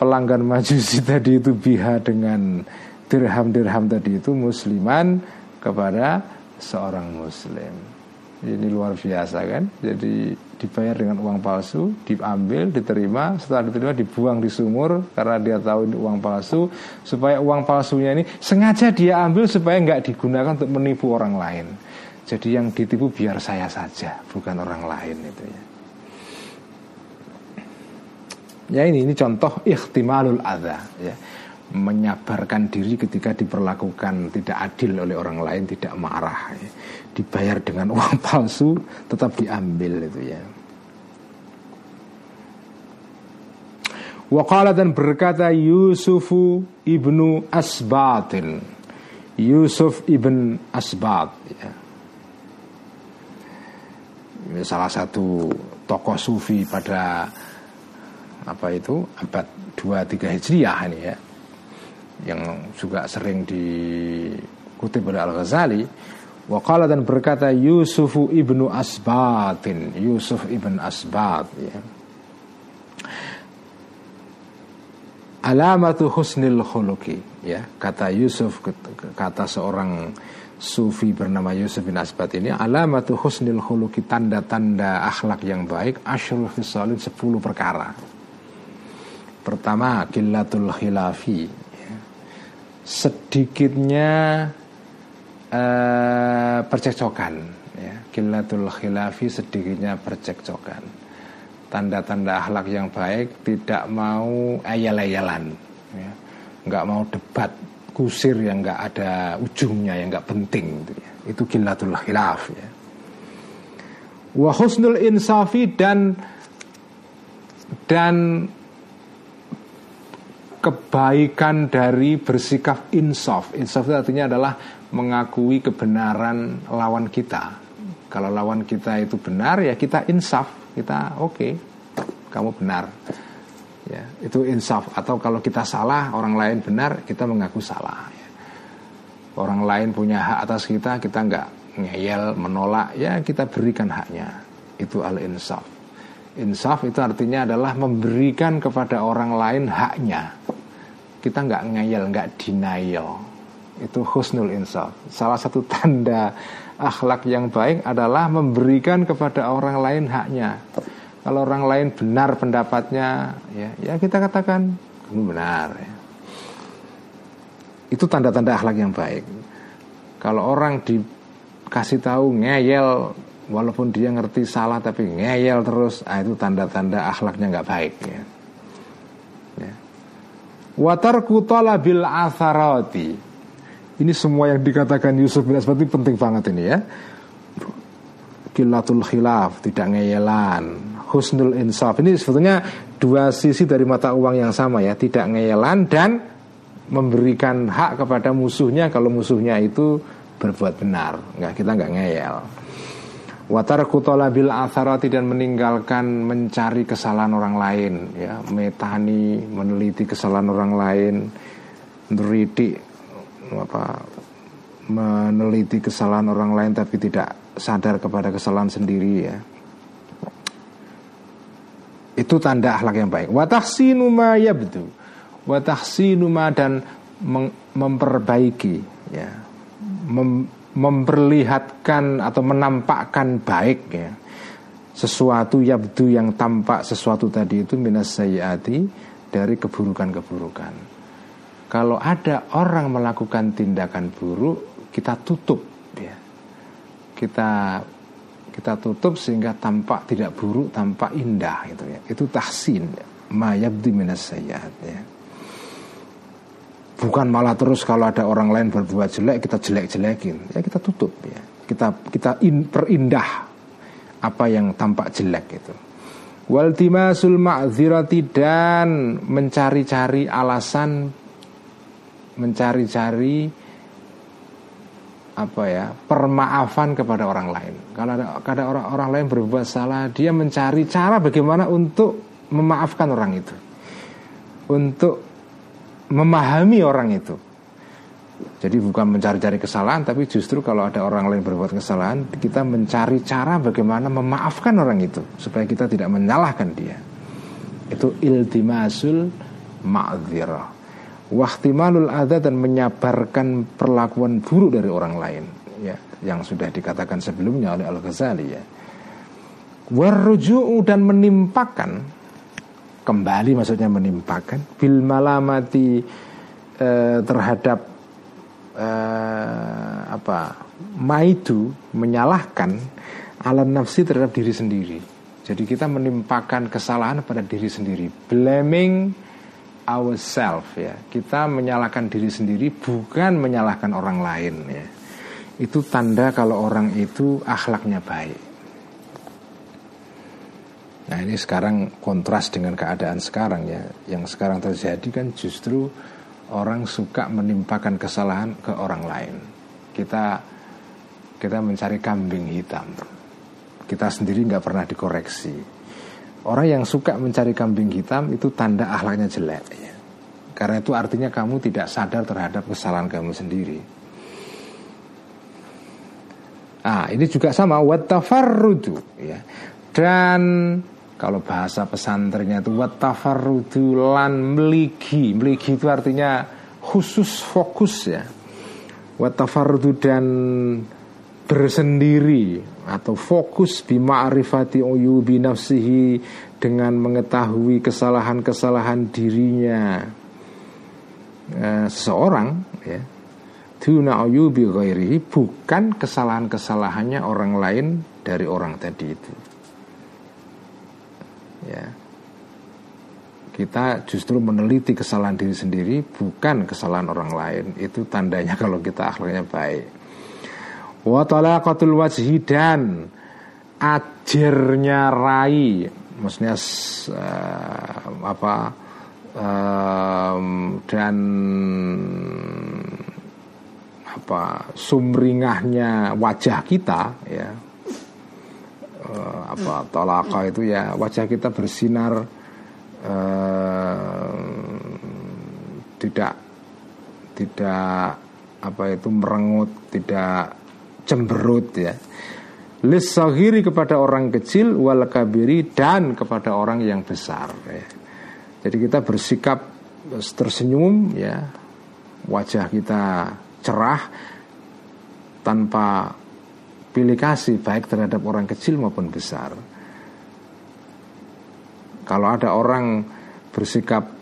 A: pelanggan majusi tadi itu biha dengan dirham-dirham tadi itu musliman kepada seorang muslim. Ini luar biasa kan? Jadi dibayar dengan uang palsu, diambil, diterima, setelah diterima dibuang di sumur karena dia tahu ini uang palsu, supaya uang palsunya ini sengaja dia ambil supaya nggak digunakan untuk menipu orang lain. Jadi yang ditipu biar saya saja, bukan orang lain itu ya. Ya ini ini contoh ikhtimalul adha ya menyabarkan diri ketika diperlakukan tidak adil oleh orang lain tidak marah ya. Dibayar dengan uang palsu tetap diambil itu ya. Waqala dan berkata Yusufu ibnu Asbatin Yusuf ibn Asbat ya. Salah satu tokoh sufi pada apa itu abad 2-3 Hijriah ini ya. Yang juga sering dikutip oleh Al-Ghazali Waqala dan berkata Yusufu ibnu Asbatin. Yusuf ibn Asbat ya. Alamatu husnil khuluki ya. Kata Yusuf Kata seorang Sufi bernama Yusuf bin Asbat ini Alamatu husnil khuluki Tanda-tanda akhlak yang baik Ashrul fisalin sepuluh perkara. Pertama Kilatul khilafi sedikitnya uh, percekcokan ya kilatul khilafi sedikitnya percekcokan tanda-tanda akhlak yang baik tidak mau ayal-ayalan ya. nggak mau debat kusir yang nggak ada ujungnya yang nggak penting gitu ya. itu kilatul khilaf ya wa husnul insafi dan dan kebaikan dari bersikap insaf. Insaf itu artinya adalah mengakui kebenaran lawan kita. Kalau lawan kita itu benar ya kita insaf, kita oke, okay, kamu benar. Ya, itu insaf atau kalau kita salah orang lain benar kita mengaku salah. Orang lain punya hak atas kita kita nggak ngeyel menolak ya kita berikan haknya. Itu al insaf. Insaf itu artinya adalah memberikan kepada orang lain haknya. Kita nggak ngeyel, nggak denial. Itu husnul insaf. Salah satu tanda akhlak yang baik adalah memberikan kepada orang lain haknya. kalau orang lain benar pendapatnya ya ya kita katakan kamu benar ya. itu tanda-tanda akhlak yang baik kalau orang dikasih tahu ngeyel walaupun dia ngerti salah tapi ngeyel terus ah, itu tanda-tanda akhlaknya nggak baik ya. ya. Watar bil atharati. Ini semua yang dikatakan Yusuf bin Asbat ini penting banget ini ya. Kilatul khilaf, tidak ngeyelan, husnul insaf. Ini sebetulnya dua sisi dari mata uang yang sama ya, tidak ngeyelan dan memberikan hak kepada musuhnya kalau musuhnya itu berbuat benar. Enggak, kita nggak ngeyel. Watar bil atharati dan meninggalkan mencari kesalahan orang lain ya metani meneliti kesalahan orang lain meneliti apa meneliti kesalahan orang lain tapi tidak sadar kepada kesalahan sendiri ya. Itu tanda akhlak yang baik. Watahsinu ma yabdu. Watahsinu ma dan memperbaiki ya. Mem memperlihatkan atau menampakkan baik ya. Sesuatu yabdu yang tampak sesuatu tadi itu minas sayyati dari keburukan-keburukan. Kalau ada orang melakukan tindakan buruk, kita tutup ya. Kita kita tutup sehingga tampak tidak buruk, tampak indah gitu ya. Itu tahsin, ma yabdu minas sayyat ya. Bukan malah terus kalau ada orang lain berbuat jelek kita jelek-jelekin. Ya kita tutup ya. Kita kita in, perindah apa yang tampak jelek itu. Waltimasul ma'zirati dan mencari-cari alasan mencari-cari apa ya permaafan kepada orang lain. Kalau ada, ada orang orang lain berbuat salah, dia mencari cara bagaimana untuk memaafkan orang itu, untuk memahami orang itu. Jadi bukan mencari-cari kesalahan, tapi justru kalau ada orang lain berbuat kesalahan, kita mencari cara bagaimana memaafkan orang itu supaya kita tidak menyalahkan dia. Itu iltimasul ma'dzirah. Wahtimalul adha dan menyabarkan perlakuan buruk dari orang lain ya yang sudah dikatakan sebelumnya oleh Al-Ghazali ya. Warruju'u dan menimpakan kembali maksudnya menimpakan bil malamati eh, terhadap eh, apa maidu menyalahkan alam nafsi terhadap diri sendiri. Jadi kita menimpakan kesalahan pada diri sendiri, blaming ourselves ya. Kita menyalahkan diri sendiri bukan menyalahkan orang lain ya. Itu tanda kalau orang itu akhlaknya baik. Nah ini sekarang kontras dengan keadaan sekarang ya Yang sekarang terjadi kan justru Orang suka menimpakan kesalahan ke orang lain Kita kita mencari kambing hitam Kita sendiri nggak pernah dikoreksi Orang yang suka mencari kambing hitam Itu tanda akhlaknya jelek ya. Karena itu artinya kamu tidak sadar terhadap kesalahan kamu sendiri Ah, ini juga sama watafarrudu ya. Dan kalau bahasa pesantrennya itu watafarrudu lan meligi. Meligi itu artinya khusus fokus ya. Watafarrudu dan bersendiri atau fokus bima'rifati uyubi nafsihi dengan mengetahui kesalahan-kesalahan dirinya. Eh, seseorang ya tuna uyubi ghairihi bukan kesalahan-kesalahannya orang lain dari orang tadi itu. Ya. Kita justru meneliti kesalahan diri sendiri bukan kesalahan orang lain. Itu tandanya kalau kita akhlaknya baik wa talaqatul wajhi dan ajarnya rai. Maksudnya uh, apa um, dan apa sumringahnya wajah kita ya. Uh, apa tolaka itu ya wajah kita bersinar uh, tidak tidak apa itu merengut tidak cemberut ya lisahiri kepada orang kecil wal kabiri dan kepada orang yang besar ya. jadi kita bersikap tersenyum ya wajah kita cerah tanpa pilih kasih baik terhadap orang kecil maupun besar. Kalau ada orang bersikap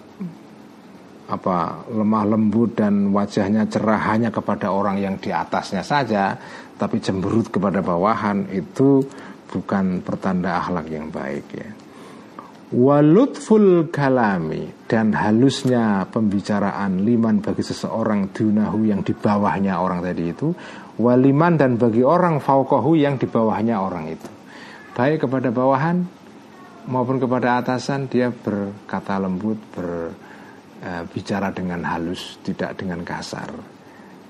A: apa lemah lembut dan wajahnya cerah hanya kepada orang yang di atasnya saja, tapi cemberut kepada bawahan itu bukan pertanda akhlak yang baik ya. Walutful kalami dan halusnya pembicaraan liman bagi seseorang dunahu yang di bawahnya orang tadi itu waliman dan bagi orang faukohu yang di bawahnya orang itu baik kepada bawahan maupun kepada atasan dia berkata lembut berbicara e, dengan halus tidak dengan kasar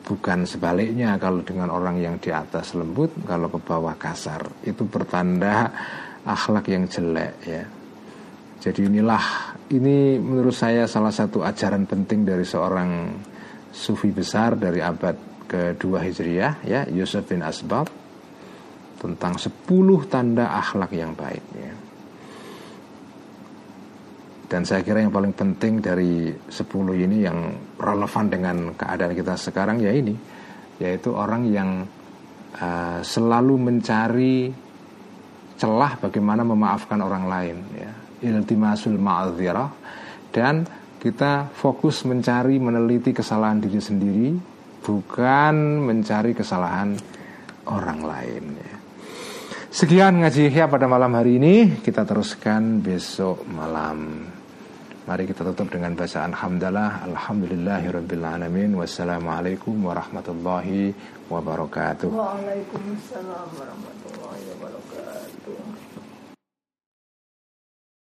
A: bukan sebaliknya kalau dengan orang yang di atas lembut kalau ke bawah kasar itu pertanda akhlak yang jelek ya jadi inilah ini menurut saya salah satu ajaran penting dari seorang sufi besar dari abad kedua Hijriah ya Yusuf bin Asbab tentang 10 tanda akhlak yang baik ya. Dan saya kira yang paling penting dari 10 ini yang relevan dengan keadaan kita sekarang ya ini yaitu orang yang uh, selalu mencari celah bagaimana memaafkan orang lain ya iltimasul ma'adzirah dan kita fokus mencari meneliti kesalahan diri sendiri bukan mencari kesalahan orang lain ya. Sekian ngaji ya pada malam hari ini kita teruskan besok malam. Mari kita tutup dengan bacaan hamdalah alhamdulillahirabbil wassalamualaikum warahmatullahi wabarakatuh.
B: Waalaikumsalam warahmatullahi wabarakatuh.